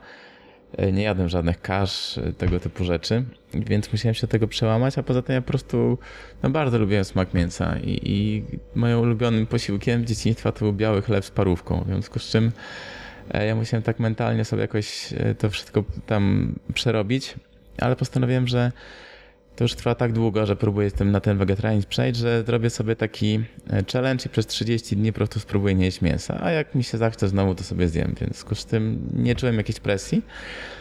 E, nie jadłem żadnych kasz, e, tego typu rzeczy, więc musiałem się tego przełamać, a poza tym ja po prostu no bardzo lubiłem smak mięsa i, i moim ulubionym posiłkiem dzieciństwa to był biały chleb z parówką, w związku z czym ja musiałem tak mentalnie sobie jakoś to wszystko tam przerobić, ale postanowiłem, że to już trwa tak długo, że próbuję tym na ten wegetarianizm przejść, że zrobię sobie taki e, challenge i przez 30 dni po prostu spróbuję nie jeść mięsa, a jak mi się zachce znowu, to sobie zjem, więc w związku z tym nie czułem jakiejś presji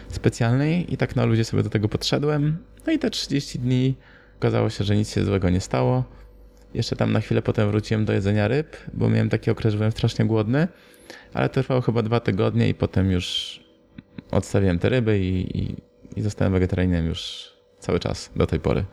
specjalnej i tak na ludzie sobie do tego podszedłem. No i te 30 dni okazało się, że nic się złego nie stało. Jeszcze tam na chwilę potem wróciłem do jedzenia ryb, bo miałem taki okres, że byłem strasznie głodny, ale to trwało chyba dwa tygodnie i potem już odstawiłem te ryby i, i, i zostałem wegetarianinem już cały czas do tej pory.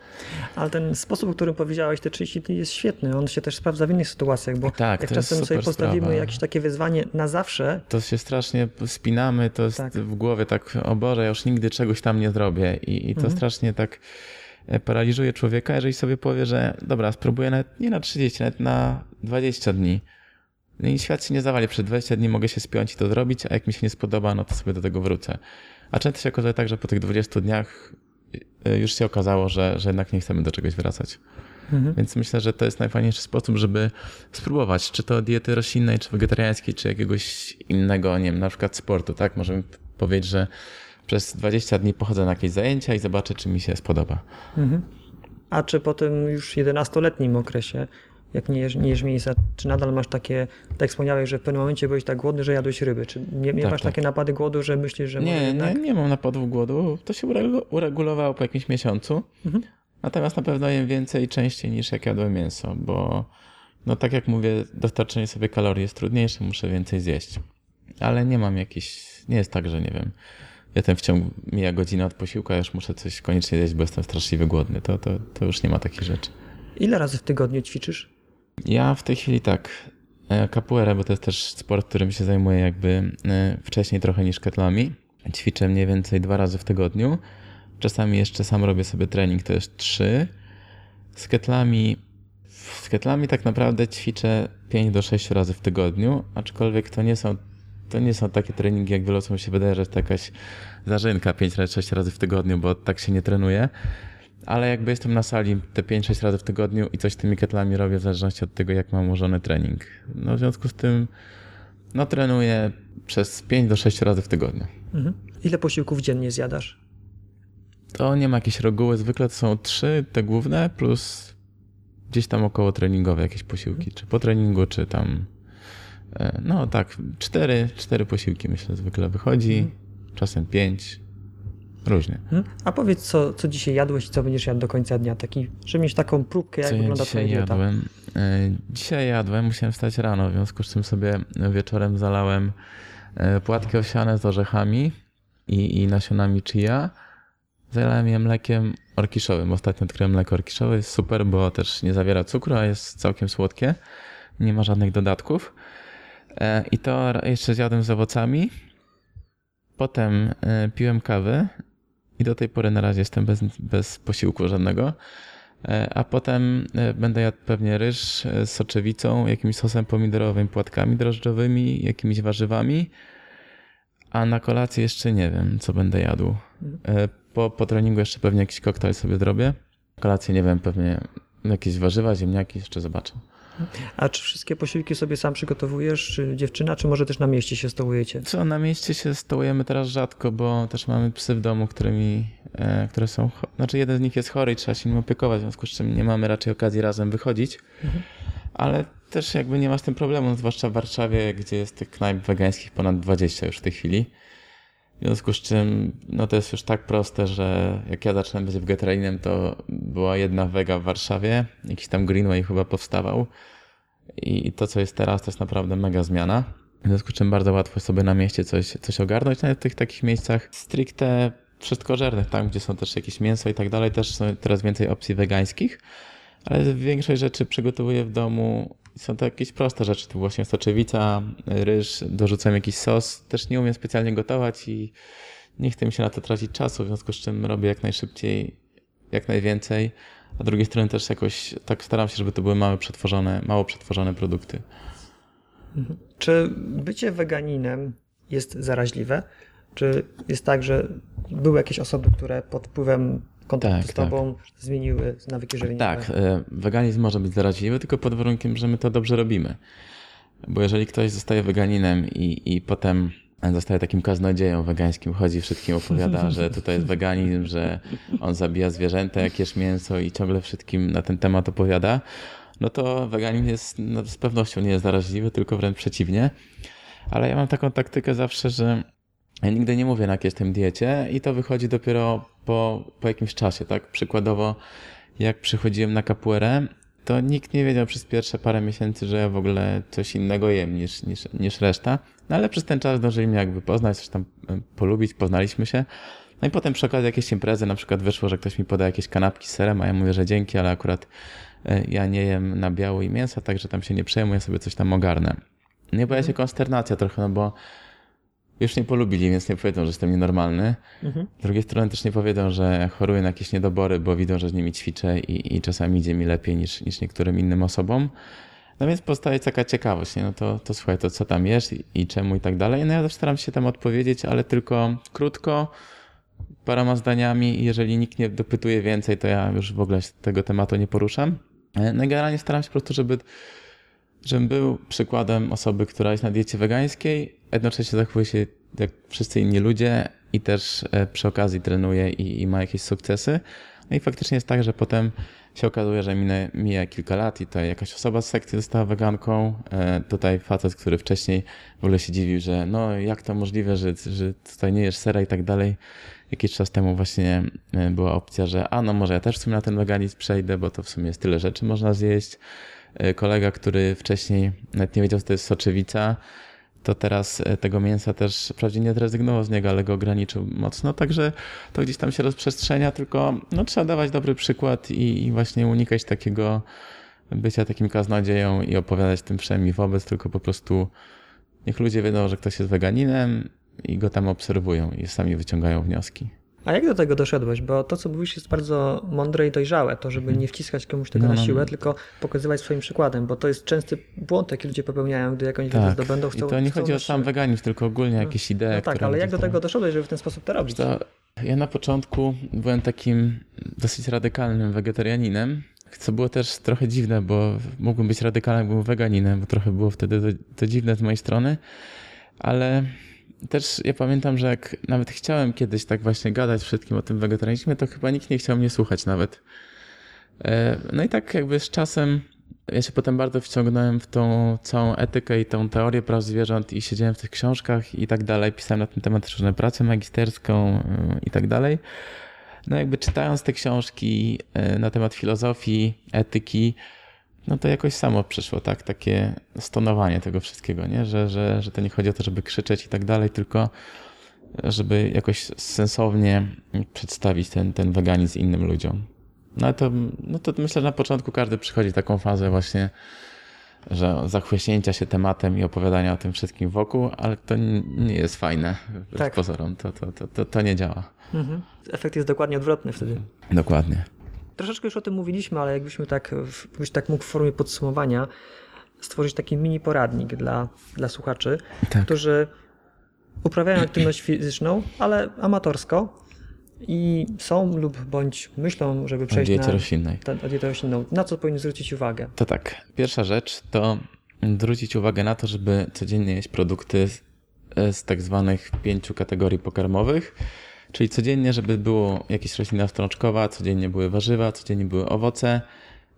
Ale ten sposób, o którym powiedziałeś, te 30 dni jest świetny. On się też sprawdza w innych sytuacjach, bo tak, jak czasem sobie postawimy sprawa. jakieś takie wyzwanie na zawsze. To się strasznie spinamy, to jest tak. w głowie tak, o Boże, ja już nigdy czegoś tam nie zrobię. I, i to mhm. strasznie tak e, paraliżuje człowieka, jeżeli sobie powie, że dobra, spróbuję nawet nie na 30, nawet na 20 dni. No i świat się nie zawali, przed 20 dni mogę się spiąć i to zrobić, a jak mi się nie spodoba, no to sobie do tego wrócę. A często się okazuje tak, że po tych 20 dniach już się okazało, że, że jednak nie chcemy do czegoś wracać. Mhm. Więc myślę, że to jest najfajniejszy sposób, żeby spróbować, czy to diety roślinnej, czy wegetariańskiej, czy jakiegoś innego, nie wiem, na przykład sportu, tak? Możemy powiedzieć, że przez 20 dni pochodzę na jakieś zajęcia i zobaczę, czy mi się spodoba. Mhm. A czy po tym już 11-letnim okresie jak nie jesz, nie jesz mięsa, czy nadal masz takie, tak jak wspomniałeś, że w pewnym momencie byłeś tak głodny, że jadłeś ryby, czy nie, nie tak, masz tak. takie napady głodu, że myślisz, że Nie, nie, nie mam napadów głodu, to się uregulowało po jakimś miesiącu, mhm. natomiast na pewno jem więcej i częściej niż jak jadłem mięso, bo no tak jak mówię, dostarczenie sobie kalorii jest trudniejsze, muszę więcej zjeść, ale nie mam jakiś, nie jest tak, że nie wiem, ja ten w ciągu mija godzina od posiłka, już muszę coś koniecznie zjeść, bo jestem straszliwie głodny, to, to, to już nie ma takich rzeczy. Ile razy w tygodniu ćwiczysz? Ja w tej chwili tak, e, capoeira, bo to jest też sport, którym się zajmuję jakby e, wcześniej trochę niż ketlami. Ćwiczę mniej więcej dwa razy w tygodniu. Czasami jeszcze sam robię sobie trening, to jest trzy. Z ketlami, z ketlami tak naprawdę ćwiczę 5 do 6 razy w tygodniu, aczkolwiek to nie są, to nie są takie treningi, jak wielu osobom się wydaje, że to jakaś zarzynka 5-6 razy w tygodniu, bo tak się nie trenuje ale jakby jestem na sali te 5-6 razy w tygodniu i coś tymi ketlami robię w zależności od tego, jak mam ułożony trening. No w związku z tym no trenuję przez 5 do 6 razy w tygodniu. Mhm. Ile posiłków dziennie zjadasz? To nie ma jakiejś reguły, zwykle to są trzy te główne plus gdzieś tam około treningowe jakieś posiłki, czy po treningu, czy tam e, no tak, cztery, cztery posiłki myślę zwykle wychodzi, mhm. czasem pięć, Różnie. Hmm? A powiedz, co, co dzisiaj jadłeś i co będziesz jadł do końca dnia? Taki, żeby mieć taką próbkę, jak co wygląda ja dzisiaj jadłem? E, dzisiaj jadłem, musiałem wstać rano, w związku z czym sobie wieczorem zalałem e, płatki owsiane z orzechami i, i nasionami chia. Zalałem je mlekiem orkiszowym. Ostatnio odkryłem mleko orkiszowe. Jest super, bo też nie zawiera cukru, a jest całkiem słodkie. Nie ma żadnych dodatków. E, I to jeszcze zjadłem z owocami. Potem piłem kawę i do tej pory na razie jestem bez, bez posiłku żadnego. E, a potem e, będę jadł pewnie ryż e, z soczewicą, jakimś sosem pomidorowym, płatkami drożdżowymi, jakimiś warzywami. A na kolację jeszcze nie wiem, co będę jadł. Po, po treningu jeszcze pewnie jakiś koktajl sobie zrobię. Kolację nie wiem, pewnie jakieś warzywa, ziemniaki, jeszcze zobaczę. A czy wszystkie posiłki sobie sam przygotowujesz, czy dziewczyna, czy może też na mieście się stołujecie? Co, na mieście się stołujemy teraz rzadko, bo też mamy psy w domu, którymi, e, które są, znaczy jeden z nich jest chory i trzeba się nim opiekować, w związku z czym nie mamy raczej okazji razem wychodzić. Mhm. Ale też jakby nie ma z tym problemu, zwłaszcza w Warszawie, gdzie jest tych knajp wegańskich ponad 20 już w tej chwili. W związku z czym, no to jest już tak proste, że jak ja zacząłem być wegetarianinem, to była jedna wega w Warszawie, jakiś tam Greenway chyba powstawał i to, co jest teraz, to jest naprawdę mega zmiana. W związku z czym bardzo łatwo sobie na mieście coś, coś ogarnąć, nawet w tych takich miejscach stricte wszystkożernych, tam gdzie są też jakieś mięso i tak dalej, też są teraz więcej opcji wegańskich, ale większość rzeczy przygotowuję w domu są to jakieś proste rzeczy, tu właśnie soczewica, ryż, dorzucam jakiś sos. Też nie umiem specjalnie gotować i nie chcę mi się na to tracić czasu, w związku z czym robię jak najszybciej, jak najwięcej. A z drugiej strony też jakoś tak staram się, żeby to były małe przetworzone, mało przetworzone produkty. Czy bycie weganinem jest zaraźliwe? Czy jest tak, że były jakieś osoby, które pod wpływem kontaktu tak, z tobą tak. zmieniły nawyki żywieniowe. Tak, e, weganizm może być zaraźliwy, tylko pod warunkiem, że my to dobrze robimy. Bo jeżeli ktoś zostaje weganinem i, i potem zostaje takim kaznodzieją wegańskim, chodzi wszystkim opowiada, że tutaj jest weganizm, że on zabija zwierzęta, jakieś mięso i ciągle wszystkim na ten temat opowiada, no to weganizm jest no, z pewnością nie jest zaraźliwy, tylko wręcz przeciwnie. Ale ja mam taką taktykę zawsze, że ja nigdy nie mówię, na jakiej jestem diecie i to wychodzi dopiero po, po jakimś czasie, tak? Przykładowo, jak przychodziłem na kapuerę, to nikt nie wiedział przez pierwsze parę miesięcy, że ja w ogóle coś innego jem niż, niż, niż reszta. No ale przez ten czas zdążyli mnie jakby poznać, coś tam polubić, poznaliśmy się. No i potem przy okazji jakiejś imprezy na przykład wyszło, że ktoś mi poda jakieś kanapki z serem, a ja mówię, że dzięki, ale akurat e, ja nie jem na biało i mięsa, także tam się nie przejmuję, sobie coś tam ogarnę. Nie pojawia się konsternacja trochę, no bo już nie polubili, więc nie powiedzą, że jestem nienormalny. Mhm. Z drugiej strony też nie powiedzą, że choruję na jakieś niedobory, bo widzą, że z nimi ćwiczę i, i czasami idzie mi lepiej niż, niż niektórym innym osobom. No więc powstaje taka ciekawość, nie? no to, to słuchaj, to co tam jest i, i czemu i tak dalej. No ja też staram się tam odpowiedzieć, ale tylko krótko, paroma zdaniami i jeżeli nikt nie dopytuje więcej, to ja już w ogóle tego tematu nie poruszam. E, no generalnie staram się po prostu, żeby żebym był przykładem osoby, która jest na diecie wegańskiej, jednocześnie zachowuje się jak wszyscy inni ludzie i też e, przy okazji trenuje i, i ma jakieś sukcesy. No i faktycznie jest tak, że potem się okazuje, że minę, mija kilka lat i tutaj jakaś osoba z sekcji została weganką. E, tutaj facet, który wcześniej w ogóle się dziwił, że no jak to możliwe, że, że tutaj nie jesz sera i tak dalej. Jakiś czas temu właśnie e, była opcja, że a no może ja też w sumie na ten weganizm przejdę, bo to w sumie jest tyle rzeczy można zjeść. E, kolega, który wcześniej nawet nie wiedział, co to jest soczewica, to teraz e, tego mięsa też wprawdzie nie zrezygnował z niego, ale go ograniczył mocno, także to gdzieś tam się rozprzestrzenia, tylko no, trzeba dawać dobry przykład i, i właśnie unikać takiego bycia takim kaznodzieją i opowiadać tym wszemi wobec, tylko po prostu niech ludzie wiedzą, że ktoś jest weganinem i go tam obserwują i sami wyciągają wnioski. A jak do tego doszedłeś? Bo to, co mówisz, jest bardzo mądre i dojrzałe, to żeby mhm. nie wciskać komuś tego no, na no, siłę, no. tylko pokazywać swoim przykładem, bo to jest częsty błąd, jaki ludzie popełniają, gdy jakąś tak. wiedzę zdobędą, chcą... I to nie chodzi o sam weganizm, tylko ogólnie jakieś idee, No tak, ale jak do tego doszedłeś, żeby w ten sposób to robić? To ja na początku byłem takim dosyć radykalnym wegetarianinem, co było też trochę dziwne, bo mógłbym być radykalnym, byłem weganinem, bo trochę było wtedy to, to dziwne z mojej strony, ale też ja pamiętam, że jak nawet chciałem kiedyś tak właśnie gadać wszystkim o tym wegetarianizmie, to chyba nikt nie chciał mnie słuchać nawet. E, no i tak jakby z czasem ja się potem bardzo wciągnąłem w tą całą etykę i tą teorię praw zwierząt i siedziałem w tych książkach i tak dalej. Pisałem na ten temat różne pracę magisterską e, i tak dalej. No jakby czytając te książki e, na temat filozofii, etyki, no to jakoś samo przyszło, tak, takie stonowanie tego wszystkiego, nie? Że, że, że to nie chodzi o to, żeby krzyczeć i tak dalej, tylko żeby jakoś sensownie przedstawić ten, ten weganizm innym ludziom. No to, no to myślę, że na początku każdy przychodzi taką fazę właśnie, że zachłyśnięcia się tematem i opowiadania o tym wszystkim wokół, ale to nie jest fajne tak. pozorom, to, to, to, to, to nie działa. Mhm. Efekt jest dokładnie odwrotny wtedy. Dokładnie. Troszeczkę już o tym mówiliśmy, ale jakbyśmy tak, jakbyś tak mógł w formie podsumowania stworzyć taki mini poradnik dla, dla słuchaczy, tak. którzy uprawiają aktywność fizyczną, ale amatorsko i są lub bądź myślą, żeby przejść dietę na roślinnej. Ta, dietę roślinną. Na co powinni zwrócić uwagę? To tak. Pierwsza rzecz to zwrócić uwagę na to, żeby codziennie jeść produkty z, z tak zwanych pięciu kategorii pokarmowych Czyli codziennie, żeby było jakieś roślina strączkowa, codziennie były warzywa, codziennie były owoce,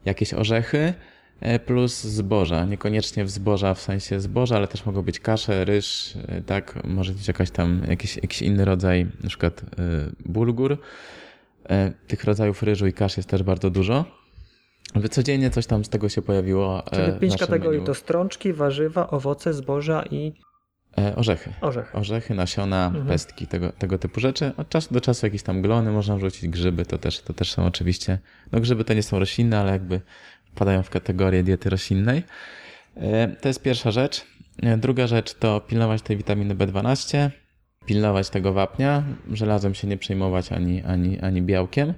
jakieś orzechy, e, plus zboża. Niekoniecznie w zboża w sensie zboża, ale też mogą być kasze, ryż, e, tak, może być jakaś tam, jakiś, jakiś inny rodzaj, na przykład e, bulgur. Tych rodzajów ryżu i kasz jest też bardzo dużo. By codziennie coś tam z tego się pojawiło. Czyli pięć kategorii menu. to strączki, warzywa, owoce, zboża i orzechy. Orzechy. Orzechy, nasiona, mhm. pestki, tego, tego typu rzeczy. Od czasu do czasu jakieś tam glony można wrzucić, grzyby to też, to też są oczywiście, no grzyby to nie są roślinne, ale jakby wpadają w kategorię diety roślinnej. E, to jest pierwsza rzecz. E, druga rzecz to pilnować tej witaminy B12, pilnować tego wapnia, żelazem się nie przejmować ani, ani, ani białkiem.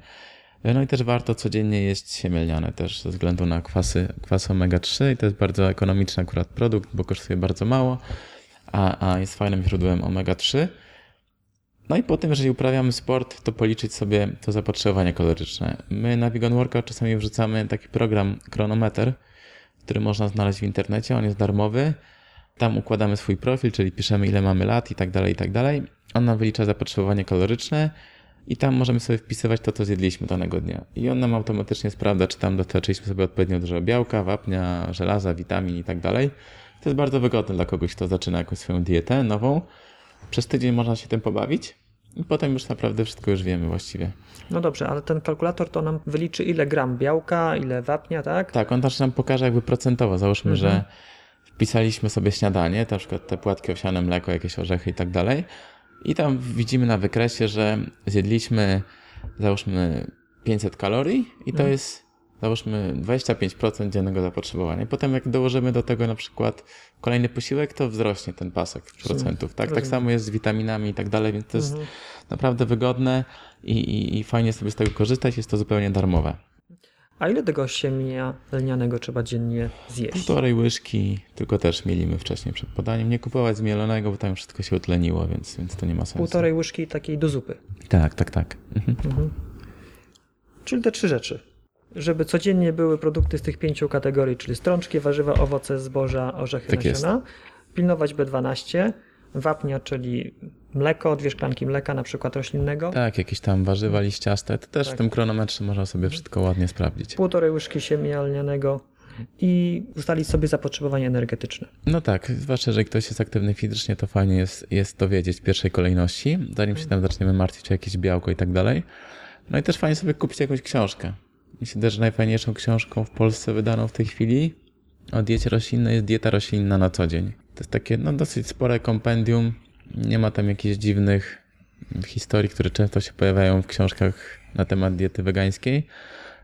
No i też warto codziennie jeść siemię lniane też ze względu na kwasy, kwasy omega-3 i to jest bardzo ekonomiczny akurat produkt, bo kosztuje bardzo mało a, a jest fajnym źródłem omega-3. No i potem, jeżeli uprawiamy sport, to policzyć sobie to zapotrzebowanie kaloryczne. My na Vegan Workout czasami wrzucamy taki program Chronometer, który można znaleźć w internecie, on jest darmowy. Tam układamy swój profil, czyli piszemy ile mamy lat i tak dalej, i tak dalej. On nam wylicza zapotrzebowanie kaloryczne i tam możemy sobie wpisywać to, co zjedliśmy danego dnia. I on nam automatycznie sprawdza, czy tam dostarczyliśmy sobie odpowiednio dużo białka, wapnia, żelaza, witamin i tak dalej. To jest bardzo wygodne dla kogoś, kto zaczyna jakąś swoją dietę nową. Przez tydzień można się tym pobawić. I potem już naprawdę wszystko już wiemy właściwie. No dobrze, ale ten kalkulator to nam wyliczy ile gram białka, ile wapnia, tak? Tak, on też nam pokaże jakby procentowo. Załóżmy, mhm. że wpisaliśmy sobie śniadanie, na przykład te płatki owsiane, mleko, jakieś orzechy i tak dalej. I tam widzimy na wykresie, że zjedliśmy załóżmy 500 kalorii i to mhm. jest załóżmy 25% dziennego zapotrzebowania. I potem jak dołożymy do tego na przykład kolejny posiłek, to wzrośnie ten pasek procentów. Tak, tak samo jest z witaminami i tak dalej, więc to jest mhm. naprawdę wygodne i, i, i fajnie sobie z tego korzystać. Jest to zupełnie darmowe. A ile tego siemienia lnianego trzeba dziennie zjeść? Półtorej łyżki, tylko też mielimy wcześniej przed podaniem. Nie kupować zmielonego, bo tam wszystko się utleniło, więc, więc to nie ma sensu. Półtorej łyżki takiej do zupy. Tak, tak, tak. Mhm. Mhm. Czyli te trzy rzeczy. Żeby codziennie były produkty z tych pięciu kategorii, czyli strączki, warzywa, owoce, zboża, orzechy, tak nasiona. Jest. Pilnować B12, wapnia, czyli mleko, dwie szklanki mleka na przykład roślinnego. Tak, jakieś tam warzywa liściaste. To też tak. w tym kronometrze można sobie wszystko ładnie sprawdzić. Półtorej łyżki siemienia lnianego i ustalić sobie zapotrzebowanie energetyczne. No tak, zwłaszcza, że ktoś jest aktywny fizycznie, to fajnie jest, jest to wiedzieć w pierwszej kolejności, zanim się tam zaczniemy martwić o jakieś białko i tak dalej. No i też fajnie sobie kupić jakąś książkę. Myślę, że najfajniejszą książką w Polsce wydaną w tej chwili o diecie roślinnej jest dieta roślinna na co dzień. To jest takie no, dosyć spore kompendium. Nie ma tam jakichś dziwnych historii, które często się pojawiają w książkach na temat diety wegańskiej.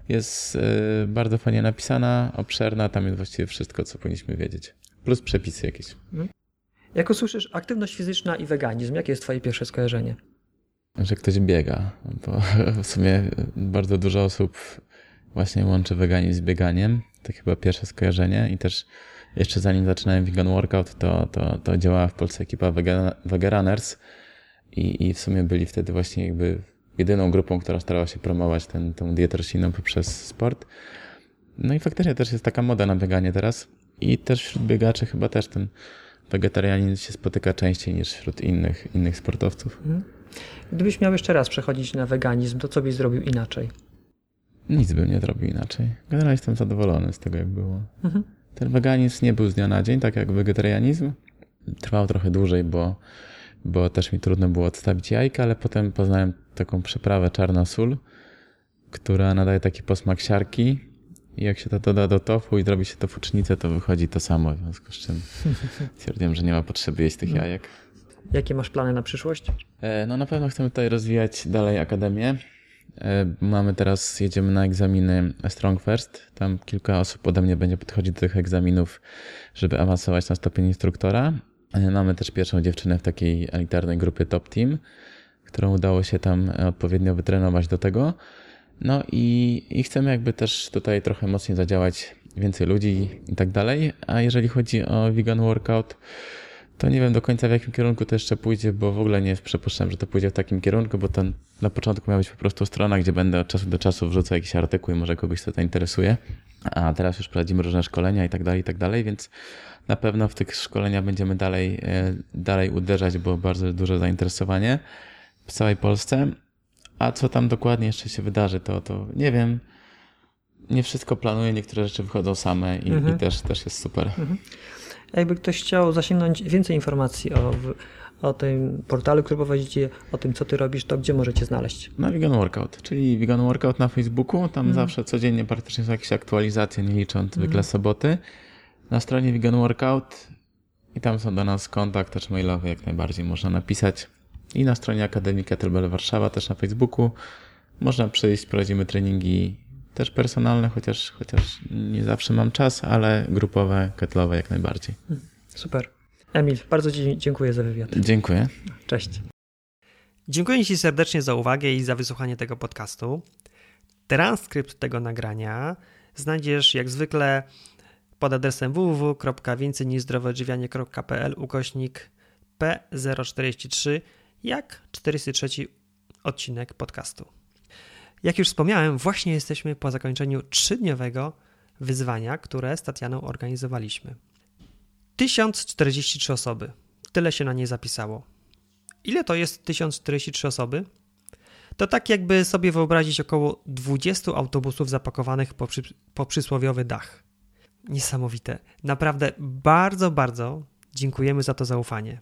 Jest y, bardzo fajnie napisana, obszerna, tam jest właściwie wszystko, co powinniśmy wiedzieć. Plus przepisy jakieś. Mhm. Jak usłyszysz aktywność fizyczna i weganizm, jakie jest twoje pierwsze skojarzenie? Że ktoś biega. Bo w sumie bardzo dużo osób właśnie łączy weganizm z bieganiem. To chyba pierwsze skojarzenie i też jeszcze zanim zaczynałem vegan workout, to, to, to działała w Polsce ekipa Vegarunners i, i w sumie byli wtedy właśnie jakby jedyną grupą, która starała się promować ten, tą dietę roślinną poprzez sport. No i faktycznie też jest taka moda na bieganie teraz i też wśród biegaczy chyba też ten wegetarianizm się spotyka częściej niż wśród innych, innych sportowców. Mhm. Gdybyś miał jeszcze raz przechodzić na weganizm, to co byś zrobił inaczej? Nic bym nie zrobił inaczej. Generalnie jestem zadowolony z tego, jak było. Mhm. Ten weganizm nie był z dnia na dzień, tak jak wegetarianizm. Trwał trochę dłużej, bo, bo też mi trudno było odstawić jajka, ale potem poznałem taką przyprawę czarna sól, która nadaje taki posmak siarki i jak się to doda do tofu i zrobi się to fucznicę, to wychodzi to samo, w związku z czym stwierdziłem, że nie ma potrzeby jeść tych no. jajek. Jakie masz plany na przyszłość? E, no na pewno chcemy tutaj rozwijać dalej akademię. E, mamy teraz, jedziemy na egzaminy Strong First. Tam kilka osób ode mnie będzie podchodzić do tych egzaminów, żeby awansować na stopień instruktora. E, mamy też pierwszą dziewczynę w takiej elitarnej grupie Top Team, którą udało się tam odpowiednio wytrenować do tego. No i, i chcemy jakby też tutaj trochę mocniej zadziałać, więcej ludzi i tak dalej. A jeżeli chodzi o vegan workout, to nie wiem do końca w jakim kierunku to jeszcze pójdzie, bo w ogóle nie przypuszczam, że to pójdzie w takim kierunku, bo to na początku miała być po prostu strona, gdzie będę od czasu do czasu wrzucał jakiś artykuł i może kogoś to zainteresuje. A teraz już prowadzimy różne szkolenia i tak dalej, i tak dalej, więc na pewno w tych szkoleniach będziemy dalej, e, dalej uderzać, bo bardzo duże zainteresowanie w całej Polsce. A co tam dokładnie jeszcze się wydarzy, to, to nie wiem. Nie wszystko planuję, niektóre rzeczy wychodzą same i, mhm. i też, też jest super. Mhm. Jakby ktoś chciał zasięgnąć więcej informacji o, o tym portalu, który prowadzicie, o tym, co ty robisz, to gdzie możecie znaleźć? Na Vegan Workout, czyli Vegan Workout na Facebooku. Tam mm. zawsze codziennie praktycznie są jakieś aktualizacje, nie licząc zwykle mm. soboty. Na stronie Vegan Workout i tam są do nas kontakt też mailowy, jak najbardziej można napisać. I na stronie Akademii Kettlebell Warszawa, też na Facebooku. Można przyjść, prowadzimy treningi też personalne, chociaż, chociaż nie zawsze mam czas, ale grupowe, ketlowe jak najbardziej. Hmm, super. Emil, bardzo Ci dziękuję za wywiad. Dziękuję. Cześć. Dziękuję Ci serdecznie za uwagę i za wysłuchanie tego podcastu. Transkrypt tego nagrania znajdziesz jak zwykle pod adresem www.więcejnizdrowoodżywianie.pl ukośnik P043 jak 43 odcinek podcastu. Jak już wspomniałem, właśnie jesteśmy po zakończeniu trzydniowego wyzwania, które z Tatianą organizowaliśmy. 1043 osoby. Tyle się na nie zapisało. Ile to jest 1043 osoby? To tak jakby sobie wyobrazić około 20 autobusów zapakowanych po, przy, po przysłowiowy dach. Niesamowite. Naprawdę bardzo, bardzo dziękujemy za to zaufanie.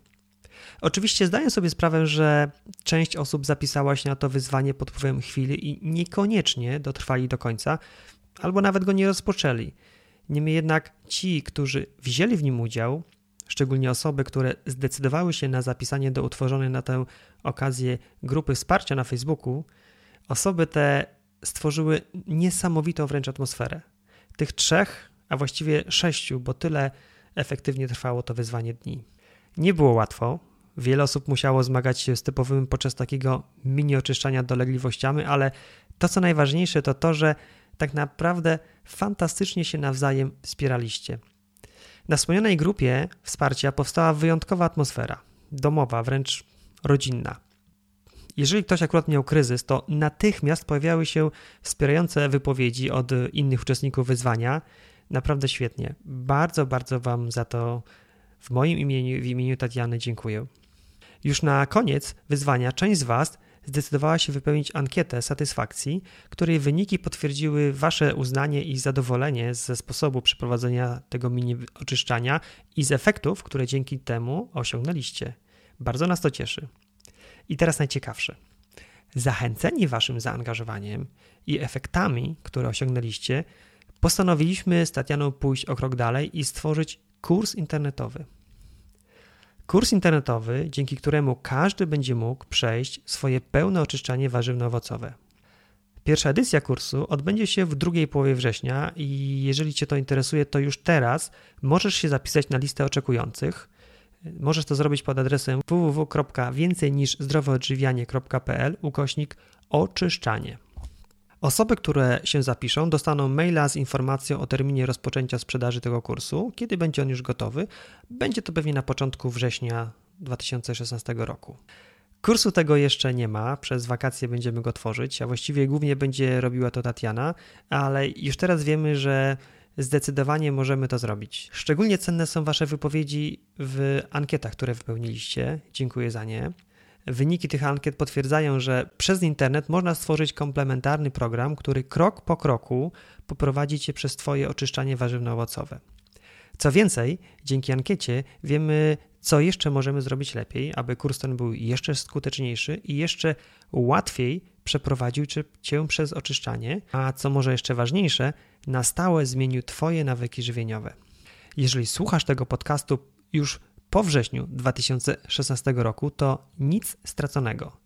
Oczywiście zdaję sobie sprawę, że część osób zapisała się na to wyzwanie pod wpływem chwili i niekoniecznie dotrwali do końca, albo nawet go nie rozpoczęli. Niemniej jednak ci, którzy wzięli w nim udział, szczególnie osoby, które zdecydowały się na zapisanie do utworzonej na tę okazję grupy wsparcia na Facebooku, osoby te stworzyły niesamowitą wręcz atmosferę. Tych trzech, a właściwie sześciu, bo tyle efektywnie trwało to wyzwanie dni. Nie było łatwo. Wiele osób musiało zmagać się z typowym podczas takiego mini oczyszczania dolegliwościami, ale to co najważniejsze to to, że tak naprawdę fantastycznie się nawzajem wspieraliście. Na wspomnianej grupie wsparcia powstała wyjątkowa atmosfera, domowa, wręcz rodzinna. Jeżeli ktoś akurat miał kryzys, to natychmiast pojawiały się wspierające wypowiedzi od innych uczestników wyzwania. Naprawdę świetnie. Bardzo, bardzo Wam za to w moim imieniu, w imieniu Tatiany dziękuję. Już na koniec wyzwania część z Was zdecydowała się wypełnić ankietę satysfakcji, której wyniki potwierdziły Wasze uznanie i zadowolenie ze sposobu przeprowadzenia tego mini oczyszczania i z efektów, które dzięki temu osiągnęliście. Bardzo nas to cieszy. I teraz najciekawsze. Zachęceni Waszym zaangażowaniem i efektami, które osiągnęliście, postanowiliśmy z Tatianą pójść o krok dalej i stworzyć kurs internetowy. Kurs internetowy, dzięki któremu każdy będzie mógł przejść swoje pełne oczyszczanie warzywno-owocowe. Pierwsza edycja kursu odbędzie się w drugiej połowie września i jeżeli Cię to interesuje, to już teraz możesz się zapisać na listę oczekujących. Możesz to zrobić pod adresem www.więcejniżzdrowoodżywianie.pl ukośnik oczyszczanie. Osoby, które się zapiszą, dostaną maila z informacją o terminie rozpoczęcia sprzedaży tego kursu, kiedy będzie on już gotowy. Będzie to pewnie na początku września 2016 roku. Kursu tego jeszcze nie ma, przez wakacje będziemy go tworzyć, a właściwie głównie będzie robiła to Tatiana, ale już teraz wiemy, że zdecydowanie możemy to zrobić. Szczególnie cenne są Wasze wypowiedzi w ankietach, które wypełniliście. Dziękuję za nie. Wyniki tych ankiet potwierdzają, że przez internet można stworzyć komplementarny program, który krok po kroku poprowadzi cię przez Twoje oczyszczanie warzywno-owocowe. Co więcej, dzięki ankiecie wiemy, co jeszcze możemy zrobić lepiej, aby kurs ten był jeszcze skuteczniejszy i jeszcze łatwiej przeprowadził cię przez oczyszczanie, a co może jeszcze ważniejsze, na stałe zmienił Twoje nawyki żywieniowe. Jeżeli słuchasz tego podcastu już po wrześniu 2016 roku, to nic straconego.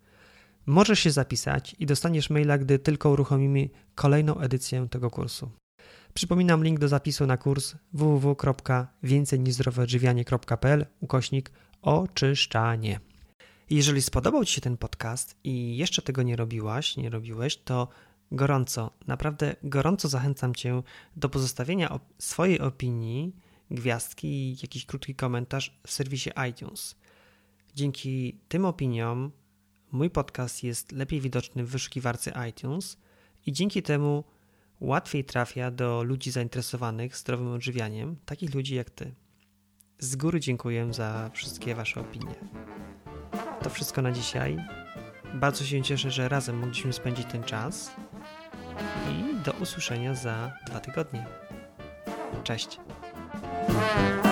Możesz się zapisać i dostaniesz maila, gdy tylko uruchomimy kolejną edycję tego kursu. Przypominam link do zapisu na kurs www.więcejnizdrowoodżywianie.pl ukośnik oczyszczanie. Jeżeli spodobał Ci się ten podcast i jeszcze tego nie robiłaś, nie robiłeś, to gorąco, naprawdę gorąco zachęcam Cię do pozostawienia swojej opinii gwiazdki i jakiś krótki komentarz w serwisie iTunes. Dzięki tym opiniom mój podcast jest lepiej widoczny w wyszukiwarce iTunes i dzięki temu łatwiej trafia do ludzi zainteresowanych zdrowym odżywianiem, takich ludzi jak ty. Z góry dziękuję za wszystkie Wasze opinie. To wszystko na dzisiaj. Bardzo się cieszę, że razem mogliśmy spędzić ten czas i do usłyszenia za dwa tygodnie. Cześć. Bye.